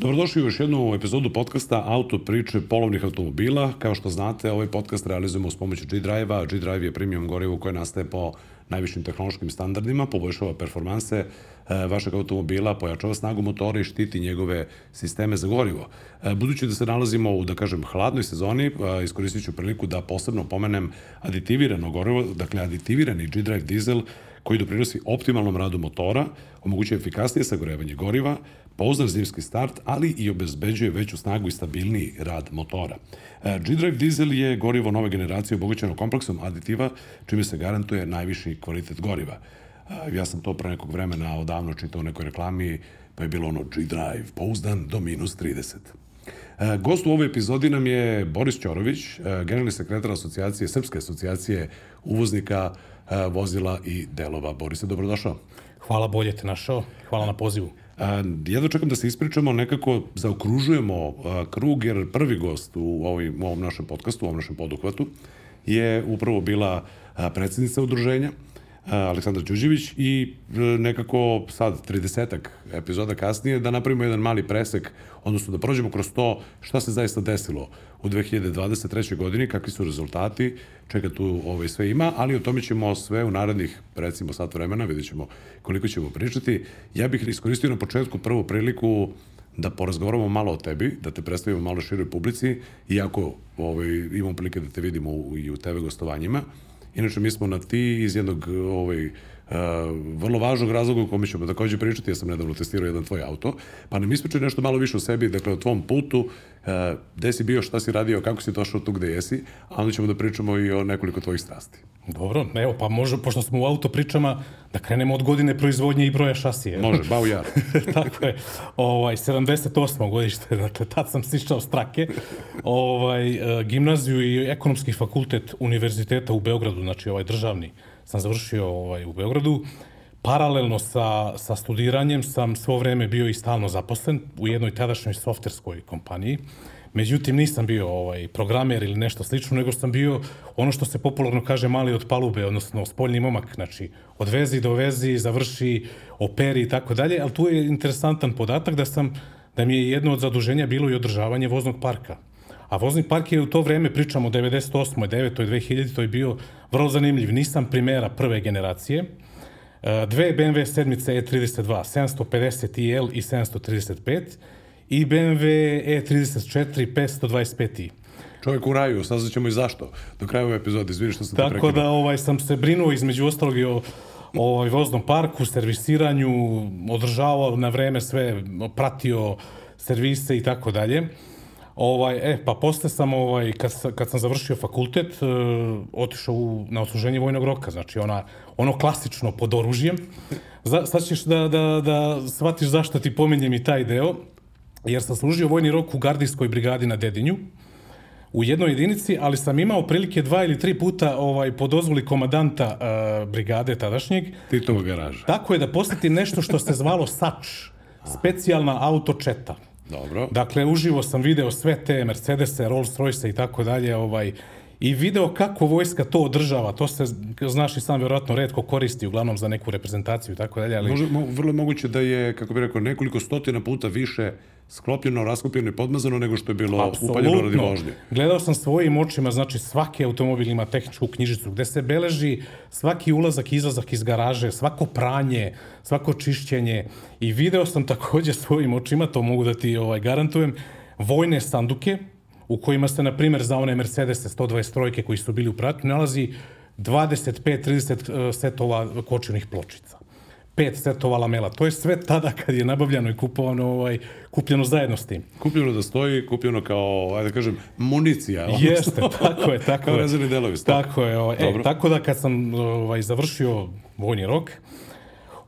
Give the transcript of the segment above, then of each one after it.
Dobrodošli u još jednu epizodu podcasta Auto priče polovnih automobila. Kao što znate, ovaj podcast realizujemo s pomoću G-Drive-a. G-Drive je premium gorivo koje nastaje po najvišim tehnološkim standardima, poboljšava performanse e, vašeg automobila, pojačava snagu motora i štiti njegove sisteme za gorivo. E, budući da se nalazimo u, da kažem, hladnoj sezoni, e, iskoristit ću priliku da posebno pomenem aditivirano gorivo, dakle aditivirani G-Drive dizel koji doprinosi optimalnom radu motora, omogućuje efikasnije sagorevanje goriva, pouzdan zimski start, ali i obezbeđuje veću snagu i stabilniji rad motora. E, G-Drive dizel je gorivo nove generacije obogaćeno kompleksom aditiva, čime se garantuje najviši kvalitet goriva. E, ja sam to pre nekog vremena odavno čitao u nekoj reklami, pa je bilo ono G-Drive, pouzdan do minus 30. E, gost u ovoj epizodi nam je Boris Ćorović, generalni sekretar asocijacije, Srpske asocijacije uvoznika vozila i delova. Borise, dobrodošao. Hvala, bolje te našao. Hvala na pozivu. Jedno čekam da se ispričamo, nekako zaokružujemo krug, jer prvi gost u, ovoj, u ovom našem podcastu, u ovom našem poduhvatu, je upravo bila predsednica udruženja, Aleksandar Đuđević i e, nekako sad 30 epizoda kasnije da napravimo jedan mali presek, odnosno da prođemo kroz to šta se zaista desilo u 2023. godini, kakvi su rezultati, čega tu ovaj, sve ima, ali o tome ćemo sve u narednih, recimo, sat vremena, vidjet ćemo koliko ćemo pričati. Ja bih iskoristio na početku prvu priliku da porazgovaramo malo o tebi, da te predstavimo malo široj publici, iako ovaj, imamo prilike da te vidimo u, i u TV gostovanjima. Inače, mi smo na ti iz jednog ovaj, vrlo važnog razloga o kome ćemo takođe pričati, ja sam nedavno testirao jedan tvoj auto, pa nam ispričaj nešto malo više o sebi, dakle o tvom putu, uh, gde si bio, šta si radio, kako si došao tu gde jesi, a onda ćemo da pričamo i o nekoliko tvojih strasti. Dobro, evo, pa može, pošto smo u auto pričama, da krenemo od godine proizvodnje i broja šasije. Može, bao jar. Tako je. Ovaj, 78. godište, dakle, tad sam sišao strake. Ovaj, e, gimnaziju i ekonomski fakultet univerziteta u Beogradu, znači ovaj državni, sam završio ovaj, u Beogradu. Paralelno sa, sa studiranjem sam svo vreme bio i stalno zaposlen u jednoj tadašnjoj softverskoj kompaniji. Međutim, nisam bio ovaj, programer ili nešto slično, nego sam bio ono što se popularno kaže mali od palube, odnosno spoljni momak, znači od vezi do vezi, završi, operi i tako dalje, ali tu je interesantan podatak da sam da mi je jedno od zaduženja bilo i održavanje voznog parka. A vozni park je u to vreme, pričamo o 98. 9. 2000. to je bio vrlo zanimljiv. Nisam primera prve generacije. E, dve BMW sedmice E32, 750 IL i 735 i BMW E34 525i. Čovjek u raju, saznaćemo i zašto. Do kraja ove epizode, izvini što sam te Tako da ovaj, sam se brinuo između ostalog i o ovaj, voznom parku, servisiranju, održavao na vreme sve, pratio servise i tako dalje. Ovaj, e, pa posle sam, ovaj, kad, kad sam završio fakultet, uh, otišao u, na odsluženje vojnog roka, znači ona, ono klasično pod oružjem. Za, sad ćeš da, da, da shvatiš zašto ti pominjem i taj deo, jer sam služio vojni rok u gardijskoj brigadi na Dedinju, u jednoj jedinici, ali sam imao prilike dva ili tri puta ovaj, po dozvoli komadanta uh, brigade tadašnjeg. Titova garaža. Tako je da posetim nešto što se zvalo SAČ, specijalna autočeta. Dobro. Dakle, uživo sam video sve te Mercedese, Rolls Royce i tako dalje, ovaj, i video kako vojska to održava. To se, znaš i sam, vjerojatno redko koristi, uglavnom za neku reprezentaciju i tako dalje. Ali... Može, mo, vrlo moguće da je, kako bih rekao, nekoliko stotina puta više sklopljeno, raskopljeno i podmazano nego što je bilo Absolutno. upaljeno radi vožnje. Gledao sam svojim očima, znači svaki automobil ima tehničku knjižicu gde se beleži svaki ulazak i izlazak iz garaže, svako pranje, svako čišćenje i video sam takođe svojim očima, to mogu da ti ovaj, garantujem, vojne sanduke u kojima se, na primjer, za one Mercedes 123 koji su bili u pratnju, nalazi 25-30 e, setova kočenih pločica pet setova lamela. To je sve tada kad je nabavljano i kupovano, ovaj, kupljeno zajedno s tim. Kupljeno da stoji, kupljeno kao, ajde da kažem, municija. Jeste, tako je. Tako kao rezervni delovi. Tako je. Ovaj, e, tako da kad sam ovaj, završio vojni rok,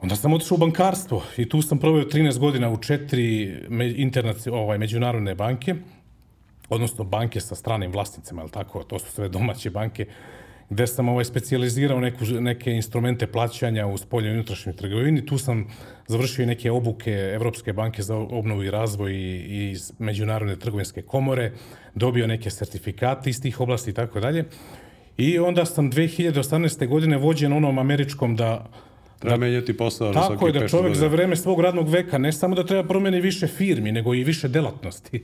Onda sam otišao u bankarstvo i tu sam proveo 13 godina u četiri internaci, ovaj, međunarodne banke, odnosno banke sa stranim vlasnicima, ali tako, to su sve domaće banke, gde sam ovaj, specializirao neku, neke instrumente plaćanja u spoljnoj i unutrašnjoj trgovini. Tu sam završio i neke obuke Evropske banke za obnovu i razvoj i, i Međunarodne trgovinske komore, dobio neke sertifikate iz tih oblasti i tako dalje. I onda sam 2018. godine vođen onom američkom da Treba menjati posao na Tako je svaki da 5 čovjek za vreme svog radnog veka ne samo da treba promeni više firmi, nego i više delatnosti.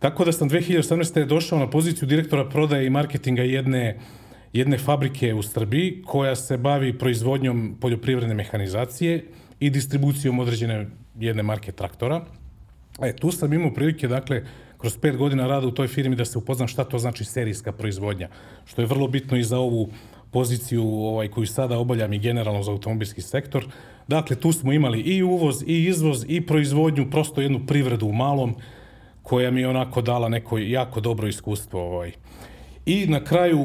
Tako da sam 2018. došao na poziciju direktora prodaje i marketinga jedne, jedne fabrike u Srbiji koja se bavi proizvodnjom poljoprivredne mehanizacije i distribucijom određene jedne marke traktora. E, tu sam imao prilike, dakle, kroz pet godina rada u toj firmi da se upoznam šta to znači serijska proizvodnja, što je vrlo bitno i za ovu poziciju ovaj, koju sada obavljam i generalno za automobilski sektor. Dakle, tu smo imali i uvoz, i izvoz, i proizvodnju, prosto jednu privredu u malom, koja mi je onako dala neko jako dobro iskustvo. Ovaj. I na kraju,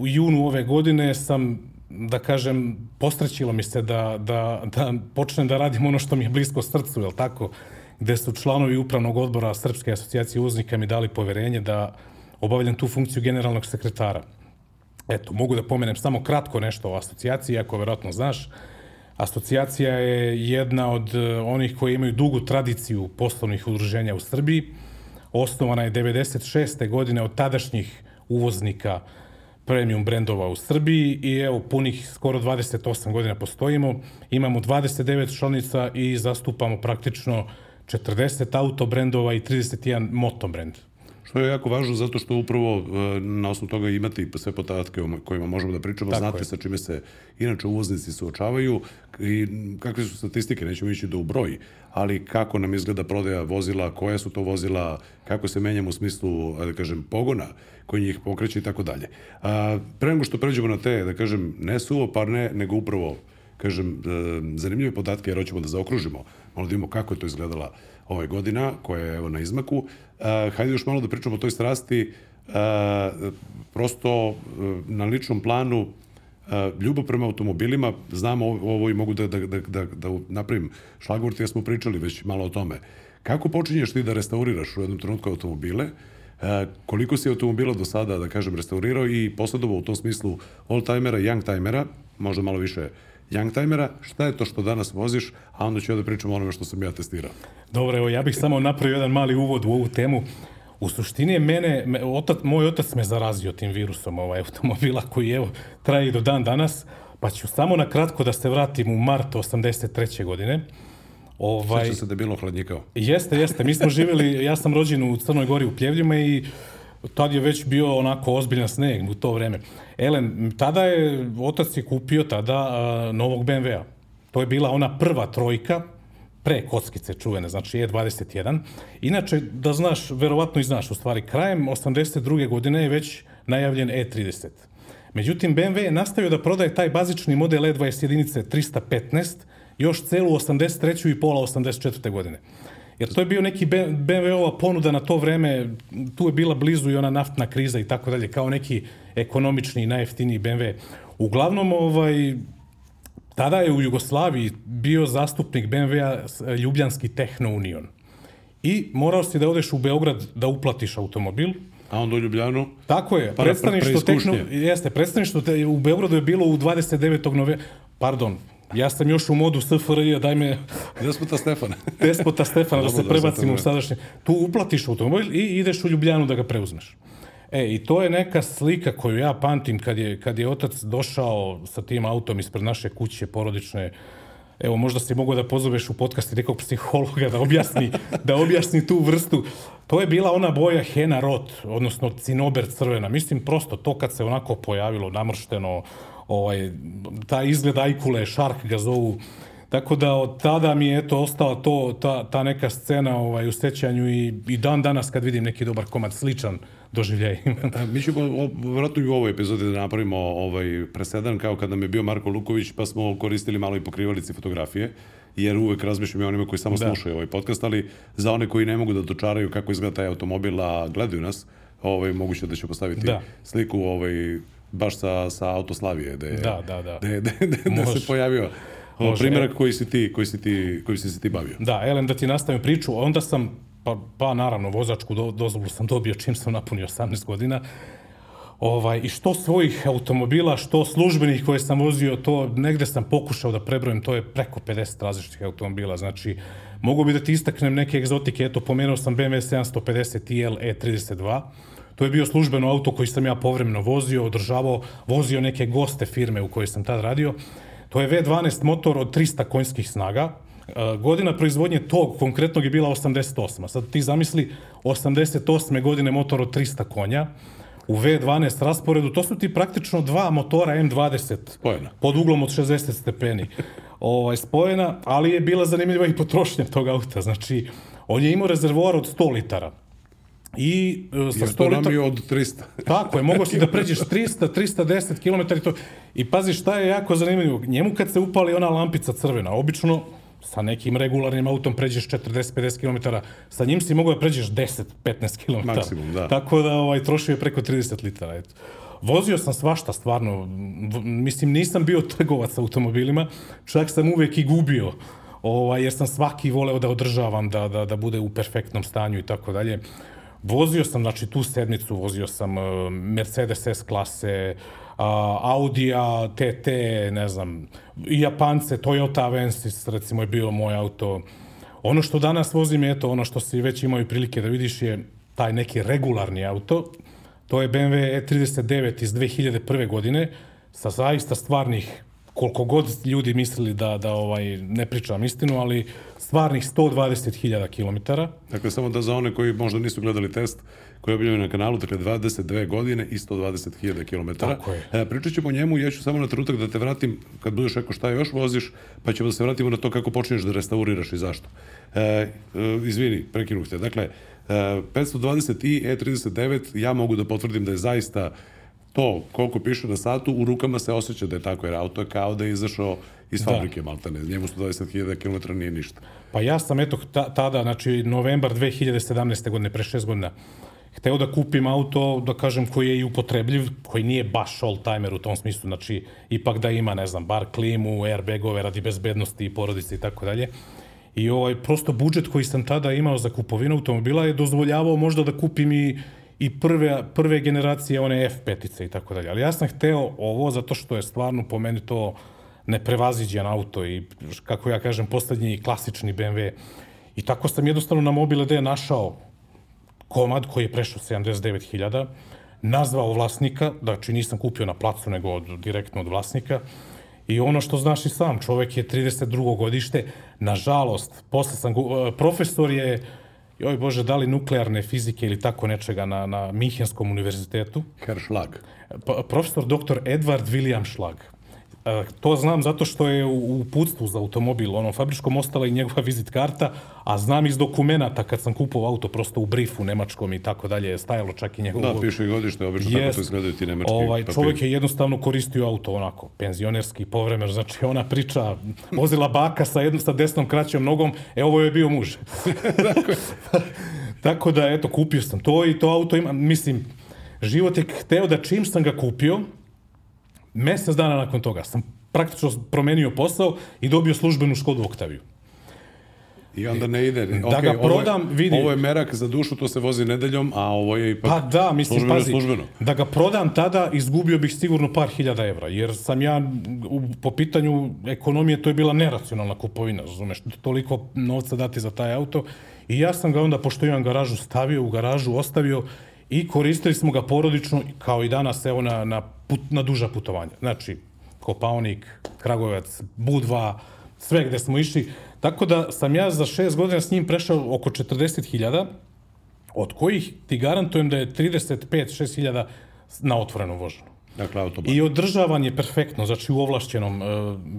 u junu ove godine sam, da kažem, postrećilo mi se da, da, da počnem da radim ono što mi je blisko srcu, jel tako? Gde su članovi upravnog odbora Srpske asocijacije uznika mi dali poverenje da obavljam tu funkciju generalnog sekretara. Eto, mogu da pomenem samo kratko nešto o asocijaciji, ako verovatno znaš. Asocijacija je jedna od eh, onih koji imaju dugu tradiciju poslovnih udruženja u Srbiji. Osnovana je 96. godine od tadašnjih uvoznika premium brendova u Srbiji i evo punih skoro 28 godina postojimo. Imamo 29 članica i zastupamo praktično 40 auto brendova i 31 moto brend. Što je jako važno zato što upravo e, na osnovu toga imate i sve podatke o kojima možemo da pričamo, Tako znate je. sa čime se inače uvoznici suočavaju i kakve su statistike, nećemo ići do u broj, ali kako nam izgleda prodaja vozila, koja su to vozila, kako se menjamo u smislu, da kažem, pogona koji njih pokreće i tako dalje. A, Pre nego što pređemo na te, da kažem, ne suvoparne, nego upravo kažem, e, zanimljive podatke, jer hoćemo da zaokružimo, malo da vidimo kako je to izgledala ove godina, koja je evo na izmaku. E, hajde još malo da pričamo o toj strasti, e, prosto e, na ličnom planu, e, ljubav prema automobilima, znam ovo, ovo i mogu da, da, da, da, da napravim šlagvort, jer smo pričali već malo o tome. Kako počinješ ti da restauriraš u jednom trenutku automobile, E, koliko si automobila do sada, da kažem, restaurirao i posledovao u tom smislu old-timera, young-timera, možda malo više young-timera, šta je to što danas voziš, a onda ću ja da pričam o onome što sam ja testirao. Dobro, evo, ja bih samo napravio jedan mali uvod u ovu temu. U suštini je mene, me, otac, moj otac me zarazio tim virusom ovaj, automobila koji evo, traje i do dan danas, pa ću samo na kratko da se vratim u mart 83. godine. Ovaj, Sećam se da je bilo hladnjikao. Jeste, jeste. Mi smo živjeli, ja sam rođen u Crnoj Gori u Pljevljima i tad je već bio onako ozbiljan sneg u to vreme. Elen, tada je, otac je kupio tada a, novog BMW-a. To je bila ona prva trojka, pre kockice čuvene, znači E21. Inače, da znaš, verovatno i znaš, u stvari, krajem 82. godine je već najavljen E30. Međutim, BMW je nastavio da prodaje taj bazični model E20 jedinice 315 još celu 83. i pola 84. godine. Jer to je bio neki BMW-ova ponuda na to vreme, tu je bila blizu i ona naftna kriza i tako dalje, kao neki ekonomični i najjeftiniji BMW. Uglavnom, ovaj, tada je u Jugoslaviji bio zastupnik BMW-a Ljubljanski Tehno Union. I morao si da odeš u Beograd da uplatiš automobil, A onda u Ljubljanu? Tako je, Pa, predstavništvo pre- Tehno, preiskušnje. jeste, predstavništvo te, u Beogradu je bilo u 29. nove, pardon, ja sam još u modu SFRJ, daj me Despota Stefana. despota Stefana da se da, prebacimo u sad sadašnje. Tu uplatiš automobil i ideš u Ljubljanu da ga preuzmeš. E, i to je neka slika koju ja pamtim kad je, kad je otac došao sa tim autom ispred naše kuće porodične, Evo, možda si mogao da pozoveš u podcast nekog psihologa da objasni, da objasni tu vrstu. To je bila ona boja Hena Rot, odnosno cinober crvena. Mislim, prosto to kad se onako pojavilo, namršteno, ovaj, ta izgled ajkule, šark ga zovu, Tako da od tada mi je eto ostala to, ta, ta neka scena ovaj, u sećanju i, i dan danas kad vidim neki dobar komad sličan doživljaj. A, Mi ćemo o, vjerojatno i u ovoj epizodi da napravimo ovaj presedan kao kad nam je bio Marko Luković pa smo koristili malo i pokrivalice fotografije jer uvek razmišljam i onima koji samo da. slušaju ovaj podcast, ali za one koji ne mogu da dočaraju kako izgleda taj automobil, a gledaju nas, ovaj, moguće da će postaviti Da. sliku ovaj, baš sa, sa Autoslavije, da je, Da, da, da. da, je- da, da, da se pojavio Može. primjerak koji si ti, koji si ti, koji si se ti bavio. Da, Elen, da ti nastavim priču, onda sam, pa, pa naravno, vozačku do, dozvolu sam dobio čim sam napunio 18 godina. Ovaj, I što svojih automobila, što službenih koje sam vozio, to negde sam pokušao da prebrojim, to je preko 50 različitih automobila. Znači, mogu bi da ti istaknem neke egzotike, eto, pomenuo sam BMW 750 TL E32, To je bio službeno auto koji sam ja povremeno vozio, održavao, vozio neke goste firme u kojoj sam tad radio. To je V12 motor od 300 konjskih snaga. E, godina proizvodnje tog konkretnog je bila 88. Sad ti zamisli 88. godine motor od 300 konja u V12 rasporedu, to su ti praktično dva motora M20 Spojena. pod uglom od 60 stepeni ovaj, spojena, ali je bila zanimljiva i potrošnja tog auta. Znači, on je imao rezervoar od 100 litara. I e, sa Jer 100 to nam litara... je od 300. Tako je, mogao si da pređeš 300, 310 km i to. I pazi šta je jako zanimljivo, njemu kad se upali ona lampica crvena, obično sa nekim regularnim autom pređeš 40-50 km, sa njim si mogao da pređeš 10-15 km. Maksimum, da. Tako da ovaj, trošio je preko 30 litara. Eto. Vozio sam svašta, stvarno. V- Mislim, nisam bio trgovac automobilima, čak sam uvek i gubio. Ovaj, jer sam svaki voleo da održavam, da, da, da bude u perfektnom stanju i tako dalje. Vozio sam, znači, tu sedmicu, vozio sam uh, Mercedes S klase, uh, Audija, TT, ne znam, Japance, Toyota Avensis, recimo, je bio moj auto. Ono što danas vozim, eto, ono što si već imao i prilike da vidiš je taj neki regularni auto. To je BMW E39 iz 2001. godine sa zaista stvarnih koliko god ljudi mislili da, da ovaj, ne pričam istinu, ali stvarnih 120.000 km. Dakle, samo da za one koji možda nisu gledali test koji je objavljen na kanalu, dakle 22 godine i 120.000 km. Tako je. E, pričat ćemo o njemu, ja ću samo na trenutak da te vratim, kad budeš rekao šta još voziš, pa ćemo da se vratimo na to kako počinješ da restauriraš i zašto. E, e, izvini, prekinuh te. Dakle, e, 520 i E39, ja mogu da potvrdim da je zaista to koliko piše na satu, u rukama se osjeća da je tako, jer auto je kao da je izašao iz fabrike, maltene. Njemu 120.000 km nije ništa. Pa ja sam, eto, ta, tada, znači, novembar 2017. godine, pre šest godina, hteo da kupim auto, da kažem, koji je i upotrebljiv, koji nije baš all-timer u tom smislu, znači, ipak da ima, ne znam, bar klimu, airbagove radi bezbednosti i porodice i tako dalje. I ovaj, prosto budžet koji sam tada imao za kupovinu automobila je dozvoljavao možda da kupim i, i prve, prve generacije one F5-ice i tako dalje. Ali ja sam hteo ovo zato što je stvarno po meni to neprevaziđen auto i kako ja kažem poslednji klasični BMW. I tako sam jednostavno na Mobile D našao komad koji je prešao 79.000, nazvao vlasnika, znači nisam kupio na placu, nego od, direktno od vlasnika, I ono što znaš i sam, čovek je 32. godište, nažalost, posle sam, profesor je, joj Bože, da li nuklearne fizike ili tako nečega na, na Minhenskom univerzitetu, Herr Schlag. Pa, profesor dr. Edward William Schlag. E, to znam zato što je u uputstvu za automobil, ono, fabričkom ostala i njegova vizit karta, a znam iz dokumenata kad sam kupovao auto prosto u briefu nemačkom i tako dalje, stajalo čak i njegovo... Da, piše i godište, obično tako to izgledaju ti nemački ovaj, papiri. čovjek je jednostavno koristio auto onako, penzionerski, povremeno, znači ona priča, vozila baka sa, jednom, sa desnom kraćom nogom, e ovo je bio muž. Tako da, eto, kupio sam to i to auto ima, mislim, život je hteo da čim sam ga kupio, mesec dana nakon toga sam praktično promenio posao i dobio službenu Škodu Oktaviju. I onda ne ide. Da okay, ga prodam, ovo je, vidi. Ovo je merak za dušu, to se vozi nedeljom, a ovo je ipak Pa da, mislim, službeno, pazi, službeno. da ga prodam tada, izgubio bih sigurno par hiljada evra, jer sam ja, u, po pitanju ekonomije, to je bila neracionalna kupovina, razumeš, toliko novca dati za taj auto. I ja sam ga onda, pošto imam garažu, stavio u garažu, ostavio i koristili smo ga porodično, kao i danas, evo, na, na, put, na duža putovanja. Znači, Kopaonik, Kragujevac, Budva, sve gde smo išli. Tako da sam ja za šest godina s njim prešao oko 40.000, od kojih ti garantujem da je 35-6 hiljada na otvorenom vožnju. Dakle, auto I održavan je perfektno, znači u ovlašćenom uh,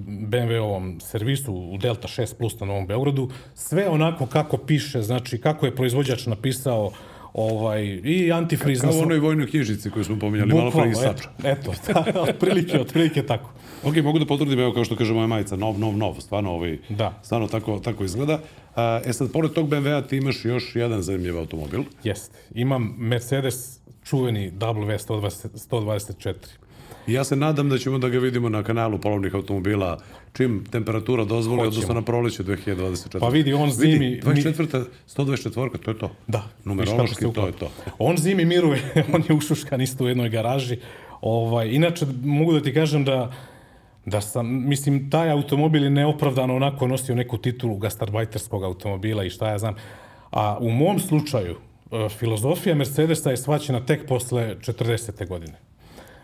BMW-ovom servisu u Delta 6 Plus na Novom Beogradu, sve onako kako piše, znači kako je proizvođač napisao ovaj, i antifriz. Kao u onoj vojnoj knjižici koju smo pominjali malo pre i sača. eto, eto, otprilike, otprilike tako. Ok, mogu da potvrdim, evo kao što kaže moja majica, nov, nov, nov, stvarno, ovaj, Da. stvarno tako, tako izgleda. A, e sad, pored tog BMW-a ti imaš još jedan zanimljiv automobil. Jeste. Imam Mercedes čuveni W120, 124. I ja se nadam da ćemo da ga vidimo na kanalu polovnih automobila čim temperatura dozvoli, Hoćemo. odnosno na proleće 2024. Pa vidi, on zimi- Vidi, 24. 124. to je to. Da. Numerološki to je to. On zimi miruje, on je ušuškan isto u jednoj garaži. Ovaj, inače, mogu da ti kažem da da sam, mislim, taj automobil je neopravdano onako nosio neku titulu gastarbajterskog automobila i šta ja znam. A u mom slučaju, e, filozofija Mercedesa je svaćena tek posle 40. godine.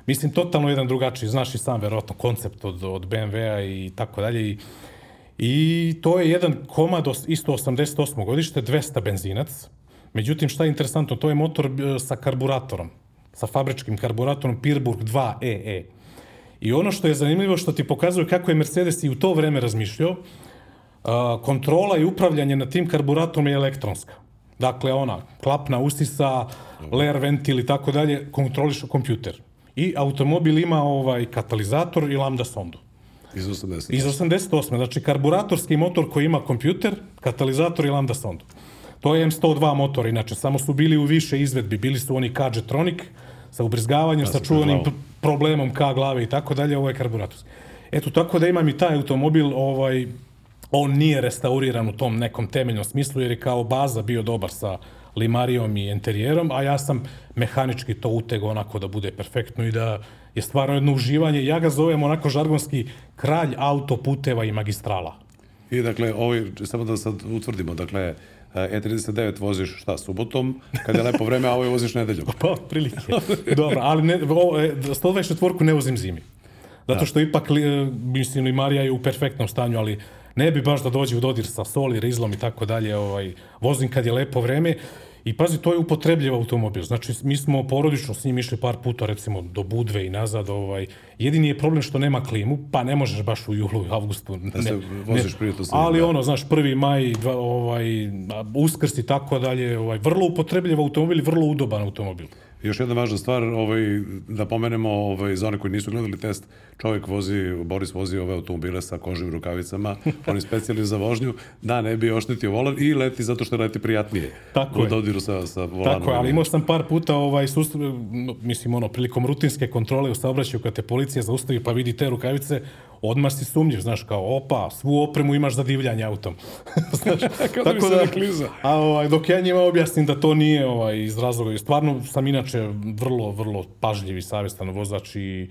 Mislim, totalno jedan drugačiji, znaš i sam verovatno koncept od, od BMW-a i tako dalje. I, I to je jedan komad, os- isto 88. godište, 200 benzinac. Međutim, šta je interesantno, to je motor e, sa karburatorom, sa fabričkim karburatorom Pirburg 2 EE. I ono što je zanimljivo, što ti pokazuje kako je Mercedes i u to vreme razmišljao, a, kontrola i upravljanje na tim karburatorom je elektronska. Dakle, ona, klapna usisa, ler ventil i tako dalje, kontroliše kompjuter. I automobil ima ovaj katalizator i lambda sondu. Iz 80. Iz 88. Znači, karburatorski motor koji ima kompjuter, katalizator i lambda sondu. To je M102 motor, inače, samo su bili u više izvedbi. Bili su oni K-Jetronic sa ubrizgavanjem, sa sa čuvanim problemom K glave i tako dalje, ovo je karburatorski. Eto, tako da imam i taj automobil, ovaj, on nije restauriran u tom nekom temeljnom smislu, jer je kao baza bio dobar sa limarijom i interijerom, a ja sam mehanički to utegao onako da bude perfektno i da je stvarno jedno uživanje. Ja ga zovem onako žargonski kralj autoputeva i magistrala. I dakle, ovaj, samo da sad utvrdimo, dakle, E39 voziš šta, subotom, kad je lepo vreme, a ovaj voziš nedeljom. Pa, prilike. Dobro, ali ne, o, e, 124 ne vozim zimi. Zato što ipak, li, e, mislim, Limarija je u perfektnom stanju, ali ne bi baš da dođe u dodir sa soli, rizlom i tako dalje. Ovaj, vozim kad je lepo vreme. I pazi, to je upotrebljiv automobil. Znači, mi smo porodično s njim išli par puta, recimo, do Budve i nazad. Ovaj. Jedini je problem što nema klimu, pa ne možeš baš u julu i avgustu. Ne, se voziš prijatno s njim, Ali da. ono, znaš, prvi maj, dva, ovaj, uskrs i tako dalje, ovaj, vrlo upotrebljiv automobil vrlo udoban automobil. Još jedna važna stvar, ovaj, da pomenemo ovaj, za one koji nisu gledali test, čovjek vozi, Boris vozi ove automobile sa kožim rukavicama, oni specijalni za vožnju, da ne bi oštetio volan i leti zato što leti prijatnije. Tako je. dodiru sa, sa volanom. Tako je, ali imao sam par puta, ovaj, sust, mislim, ono, prilikom rutinske kontrole u saobraćaju, kad te policija zaustavi pa vidi te rukavice, odmah si sumnjiv, znaš, kao, opa, svu opremu imaš za divljanje autom. znaš, Kao da mi se ne kliza. A ovaj, dok ja njima objasnim da to nije ovaj, iz razloga, i stvarno sam inače vrlo, vrlo pažljiv i savjestan vozač i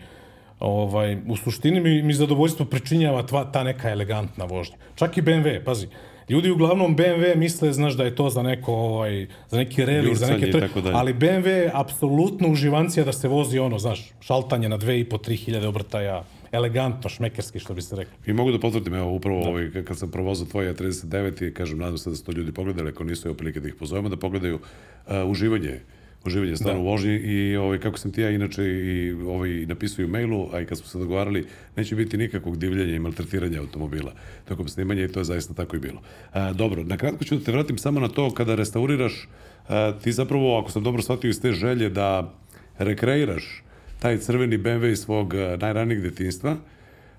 ovaj, u suštini mi, mi zadovoljstvo pričinjava tva, ta neka elegantna vožnja. Čak i BMW, pazi. Ljudi uglavnom BMW misle, znaš, da je to za neko, ovaj, za neki reli, za neke tre... tako ali BMW je apsolutno uživancija da se vozi ono, znaš, šaltanje na 2,5-3 hiljade obrtaja, elegantno, šmekerski, što bi se reklo. I mogu da potvrdim, evo, upravo da. ovaj, kad sam provozao tvoje 39 i kažem, nadam se da su to ljudi pogledali, ako nisu, evo prilike da ih pozovemo, da pogledaju uh, uživanje uživanje stvarno da. u vožnji i ovaj, kako sam ti ja inače i ovaj, napisao i u mailu, a i kad smo se dogovarali, neće biti nikakvog divljanja i maltretiranja automobila tokom snimanja i to je zaista tako i bilo. A, dobro, na kratko ću da te vratim samo na to kada restauriraš, a, ti zapravo, ako sam dobro shvatio iz te želje da rekreiraš taj crveni BMW iz svog a, najranijeg detinstva,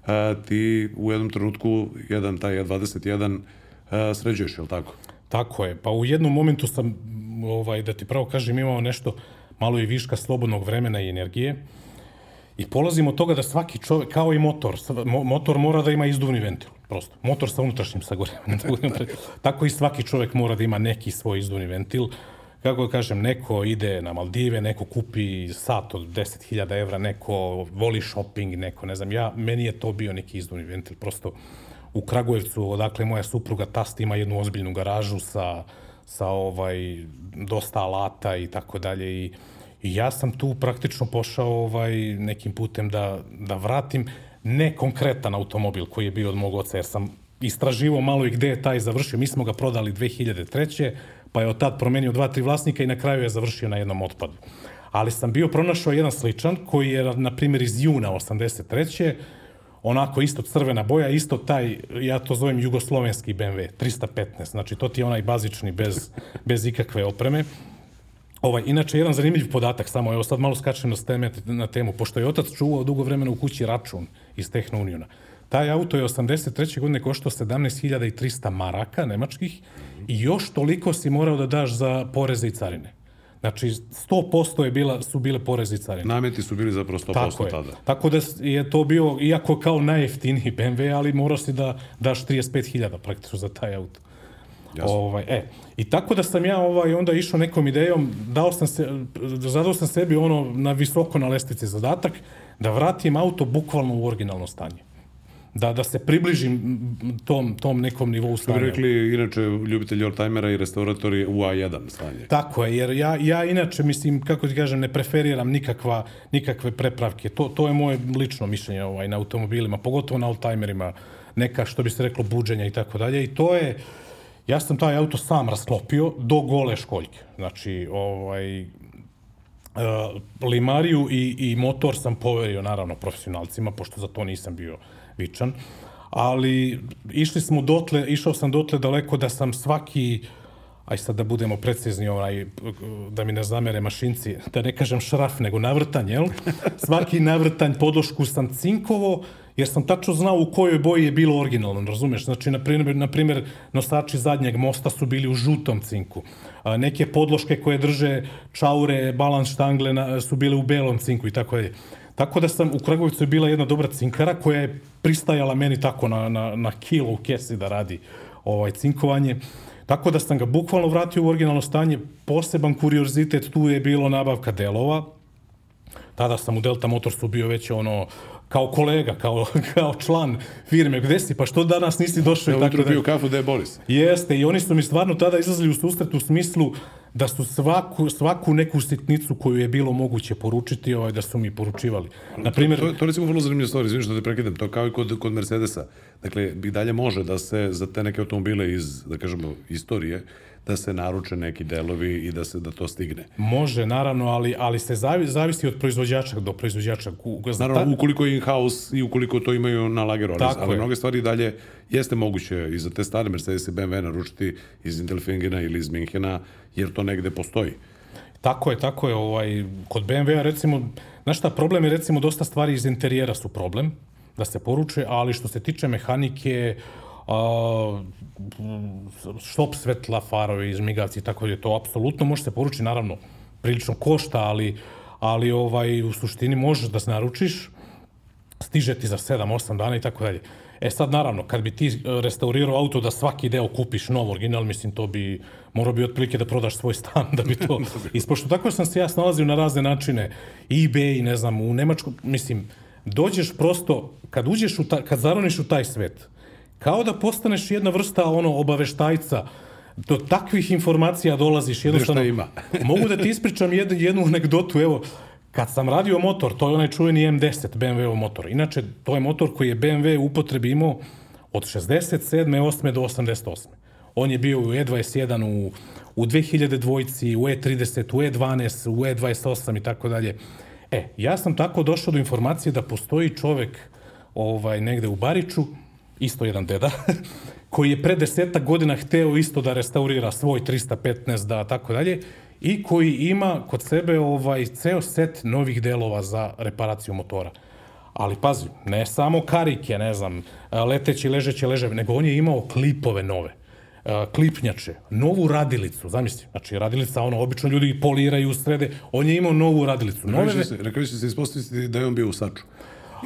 a, ti u jednom trenutku jedan taj A21 a, sređuješ, je li tako? Tako je. Pa u jednom momentu sam, ovaj, da ti pravo kažem, imao nešto malo i viška slobodnog vremena i energije. I polazim od toga da svaki čovjek, kao i motor, motor mora da ima izduvni ventil, prosto. Motor sa unutrašnjim sagorevanjem. Tako i svaki čovjek mora da ima neki svoj izduvni ventil. Kako da kažem, neko ide na Maldive, neko kupi sat od 10.000 evra, neko voli shopping, neko, ne znam, ja, meni je to bio neki izduvni ventil, prosto u Kragujevcu, odakle moja supruga tast ima jednu ozbiljnu garažu sa, sa ovaj, dosta alata i tako dalje i I ja sam tu praktično pošao ovaj, nekim putem da, da vratim ne konkretan automobil koji je bio od mog oca, jer sam istraživo malo i gde je taj završio. Mi smo ga prodali 2003. pa je od tad promenio dva, tri vlasnika i na kraju je završio na jednom otpadu. Ali sam bio pronašao jedan sličan koji je, na primjer, iz juna 83 onako isto crvena boja, isto taj, ja to zovem jugoslovenski BMW, 315, znači to ti je onaj bazični bez, bez ikakve opreme. Ovaj, inače, jedan zanimljiv podatak, samo evo sad malo skačem na, teme, na temu, pošto je otac čuvao dugo vremena u kući račun iz Tehnouniona. Taj auto je 83. godine koštao 17.300 maraka nemačkih i još toliko si morao da daš za poreze i carine. Znači, 100% je bila, su bile poreze i carine. Nameti su bili zapravo 100% Tako je. tada. Tako da je to bio, iako kao najjeftiniji BMW, ali morao si da daš 35.000 praktično za taj auto. Jasno. Ovaj, e, I tako da sam ja ovaj, onda išao nekom idejom, dao sam se, zadao sam sebi ono na visoko na lestvici zadatak, da vratim auto bukvalno u originalno stanje. Da, da se približim tom, tom nekom nivou stanja. rekli, inače, ljubitelji oldtimera i restauratori u A1 stanje. Tako je, jer ja, ja inače, mislim, kako ti kažem, ne preferiram nikakva, nikakve prepravke. To, to je moje lično mišljenje ovaj, na automobilima, pogotovo na oldtimerima, neka, što bi se reklo, buđenja i tako dalje. I to je, ja sam taj auto sam rasklopio do gole školjke. Znači, ovaj, Uh, limariju i, i motor sam poverio naravno profesionalcima, pošto za to nisam bio vičan. Ali išli smo dotle, išao sam dotle daleko da sam svaki aj sad da budemo precizni, ovaj, da mi ne zamere mašinci, da ne kažem šraf, nego navrtanj, jel? Svaki navrtanj podlošku sam cinkovo, jer sam tačno znao u kojoj boji je bilo originalno, razumeš? Znači, na primjer, na primjer, nosači zadnjeg mosta su bili u žutom cinku. A, neke podloške koje drže čaure, balans štangle na, su bile u belom cinku i tako je. Tako da sam, u Kragovicu je bila jedna dobra cinkara koja je pristajala meni tako na, na, na kilo u kesi da radi ovaj cinkovanje. Tako da sam ga bukvalno vratio u originalno stanje. Poseban kuriozitet tu je bilo nabavka delova. Tada sam u Delta Motorsu bio već ono kao kolega, kao, kao član firme. Gde si? Pa što danas nisi došao? Ja i tako dalje? pio kafu da je Boris. Jeste, i oni su mi stvarno tada izlazili u susret u smislu da su svaku, svaku neku sitnicu koju je bilo moguće poručiti, ovaj, da su mi poručivali. Na primjer, To, to je recimo vrlo zanimljiva stvar, izvim što te prekidam, to kao i kod, kod Mercedesa. Dakle, i dalje može da se za te neke automobile iz, da kažemo, istorije, da se naruče neki delovi i da se da to stigne. može, naravno, ali, ali se zavi, zavisi od proizvođača do proizvođača. Za Naravno, ta- ukoliko je in-house i ukoliko to imaju na lageru, ali, ali je. mnoge stvari dalje jeste moguće i za te stare Mercedes i BMW naručiti iz Intelfingena ili iz Minhena, jer to negde postoji. Tako je, tako je. Ovaj, kod BMW-a recimo, znaš šta, problem je recimo dosta stvari iz interijera su problem da se poruče, ali što se tiče mehanike, a, štop svetla, farovi, žmigavci i tako je, to apsolutno može se poručiti, naravno, prilično košta, ali, ali ovaj, u suštini možeš da se naručiš, stiže ti za 7-8 dana i tako dalje. E sad, naravno, kad bi ti e, restaurirao auto da svaki deo kupiš nov original, mislim, to bi, morao bi otprilike da prodaš svoj stan da bi to ispošto. Tako sam se ja snalazio na razne načine, eBay, ne znam, u Nemačku, mislim, dođeš prosto, kad uđeš u ta, kad zaroniš u taj svet, kao da postaneš jedna vrsta ono obaveštajca, do takvih informacija dolaziš jednostavno. ima. Mogu da ti ispričam jednu, jednu anegdotu, evo, kad sam radio motor, to je onaj čuveni M10 BMW motor. Inače, to je motor koji je BMW u upotrebi imao od 67. 8. do 88. On je bio u E21, u, u 2000 dvojci, u E30, u E12, u E28 i tako dalje. E, ja sam tako došao do informacije da postoji čovek ovaj, negde u Bariču, isto jedan deda, koji je pre desetak godina hteo isto da restaurira svoj 315, da tako dalje, i koji ima kod sebe ovaj ceo set novih delova za reparaciju motora. Ali pazi, ne samo karike, ne znam, leteći, ležeći, leževi, nego on je imao klipove nove e, klipnjače, novu radilicu, zamisli, znači radilica, ono, obično ljudi poliraju, srede, on je imao novu radilicu. Nove, Rekli se, rekli se ispostaviti da je on bio u Saču.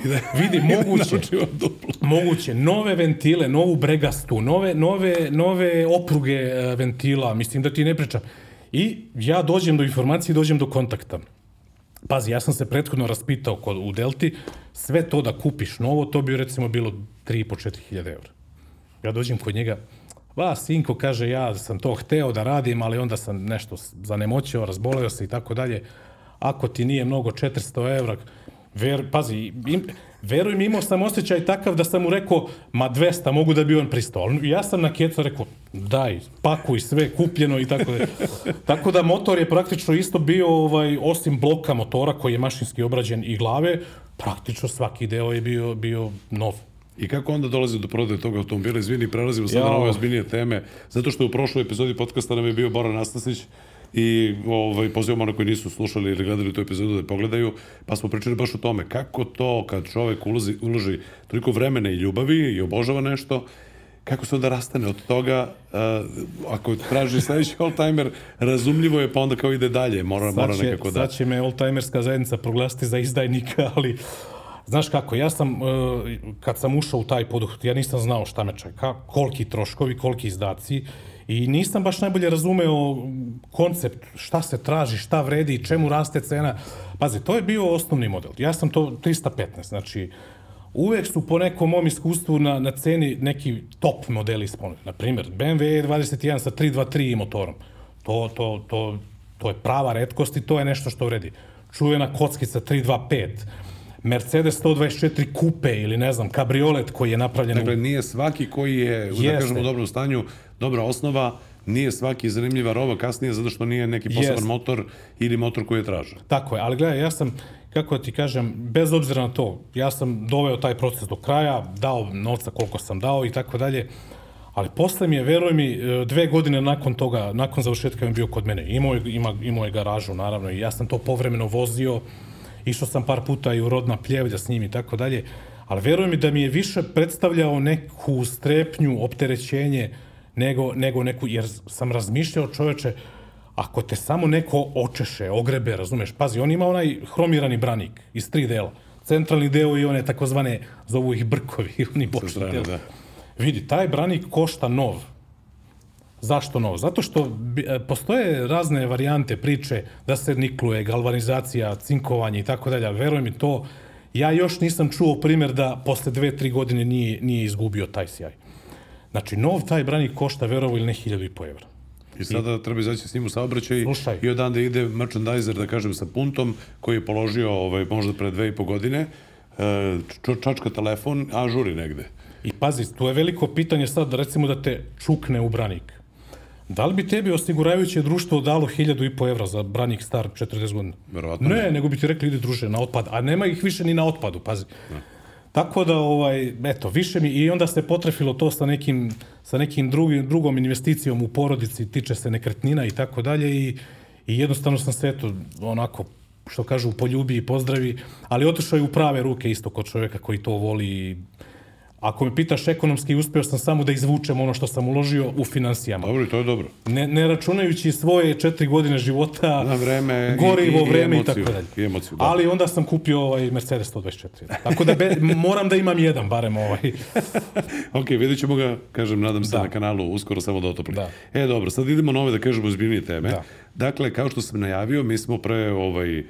I da, vidi, i je moguće, duplo. moguće, nove ventile, novu bregastu, nove, nove, nove opruge e, ventila, mislim da ti ne pričam. I ja dođem do informacije, dođem do kontakta. Pazi, ja sam se prethodno raspitao kod, u Delti, sve to da kupiš novo, to bi recimo bilo 3,5-4 hiljade evra. Ja dođem kod njega, va, sinko, kaže, ja sam to hteo da radim, ali onda sam nešto zanemoćio, razboleo se i tako dalje. Ako ti nije mnogo 400 evra, ver, pazi, im, veruj mi, imao sam osjećaj takav da sam mu rekao, ma 200, mogu da bi on pristao. Ali Ja sam na kecu rekao, daj, pakuj sve, kupljeno i tako dalje. tako da motor je praktično isto bio, ovaj, osim bloka motora koji je mašinski obrađen i glave, praktično svaki deo je bio, bio nov. I kako onda dolazi do prodaje tog automobila? Izvini, prelazimo sad na Jao. ove ozbiljnije teme, zato što u prošloj epizodi podcasta nam je bio Bora Nastasić i ovaj, pozivamo one koji nisu slušali ili gledali tu epizodu da je pogledaju, pa smo pričali baš o tome kako to kad čovek ulozi, uloži toliko vremena i ljubavi i obožava nešto, kako se onda rastane od toga, uh, ako traži sledeći oldtimer, razumljivo je, pa onda kao ide dalje, mora, mora Sad će, nekako da... sad će me oldtimerska zajednica proglasiti za izdajnika, ali znaš kako, ja sam, uh, kad sam ušao u taj poduhvat, ja nisam znao šta me čeka, koliki troškovi, koliki izdaci, i nisam baš najbolje razumeo koncept, šta se traži, šta vredi, čemu raste cena. Pazi, to je bio osnovni model. Ja sam to 315, znači, uvek su po nekom mom iskustvu na, na ceni neki top modeli spomenuti. Na primjer, BMW E21 sa 323 motorom. To, to, to, to je prava redkost i to je nešto što vredi. Čuvena kockica 325, Mercedes 124 Coupe ili ne znam, kabriolet koji je napravljen Dakle, nije svaki koji je, da Jeste. kažemo, u dobrom stanju, dobra osnova, nije svaki zanimljiva roba kasnije zato što nije neki poseban Jeste. motor ili motor koji je tražen. Tako je, ali gledaj, ja sam, kako ti kažem, bez obzira na to, ja sam doveo taj proces do kraja, dao novca koliko sam dao i tako dalje, ali posle mi je, veruj mi, e, dve godine nakon toga, nakon završetka je bio kod mene. Imao je, ima, imao je garažu, naravno, i ja sam to povremeno vozio, išao sam par puta i u rodna pljevlja s njim i tako dalje, ali veruj mi da mi je više predstavljao neku strepnju, opterećenje, nego, nego neku, jer sam razmišljao čoveče, ako te samo neko očeše, ogrebe, razumeš, pazi, on ima onaj hromirani branik iz tri dela. Centralni deo i one takozvane, zovu ih brkovi, oni bočni deo. da. Vidi, taj branik košta nov. Zašto nov? Zato što e, postoje razne varijante priče da se nikluje, galvanizacija, cinkovanje i tako dalje. ali Veruj mi to, ja još nisam čuo primjer da posle dve, tri godine nije, nije izgubio taj sjaj. Znači, nov taj branik košta, verovo ili ne, hiljadu i po evra. I sada treba izaći s njim u saobraćaj Slušaj. i odande ide merchandiser, da kažem, sa puntom, koji je položio ovaj, možda pre dve i po godine, e, čačka telefon, a žuri negde. I pazi, tu je veliko pitanje sad, recimo da te čukne u branik. Da li bi tebi osiguravajuće društvo dalo hiljadu i po evra za branik star 40 godina? Verovatno ne, nego bi ti rekli ide druže na otpad, a nema ih više ni na otpadu, pazi. Tako da, ovaj, eto, više mi, i onda se potrefilo to sa nekim, sa nekim drugim, drugom investicijom u porodici, tiče se nekretnina i tako dalje i, i jednostavno sam se, eto, onako, što kažu, poljubi i pozdravi, ali otišao je u prave ruke isto kod čovjeka koji to voli i Ako me pitaš ekonomski, uspeo sam samo da izvučem ono što sam uložio u finansijama. Dobro, i to je dobro. Ne, ne računajući svoje četiri godine života, Na vreme i- gorivo, i- i vreme i, emociju. tako dalje. I emociju, da. Ali onda sam kupio ovaj Mercedes 124. Tako da be, moram da imam jedan, barem ovaj. Ok, vidjet ćemo ga, kažem, nadam se na kanalu uskoro samo da otopli. Da. E, dobro, sad idemo na ove, da kažemo, ozbiljnije teme. Da. Dakle, kao što sam najavio, mi smo pre ovaj,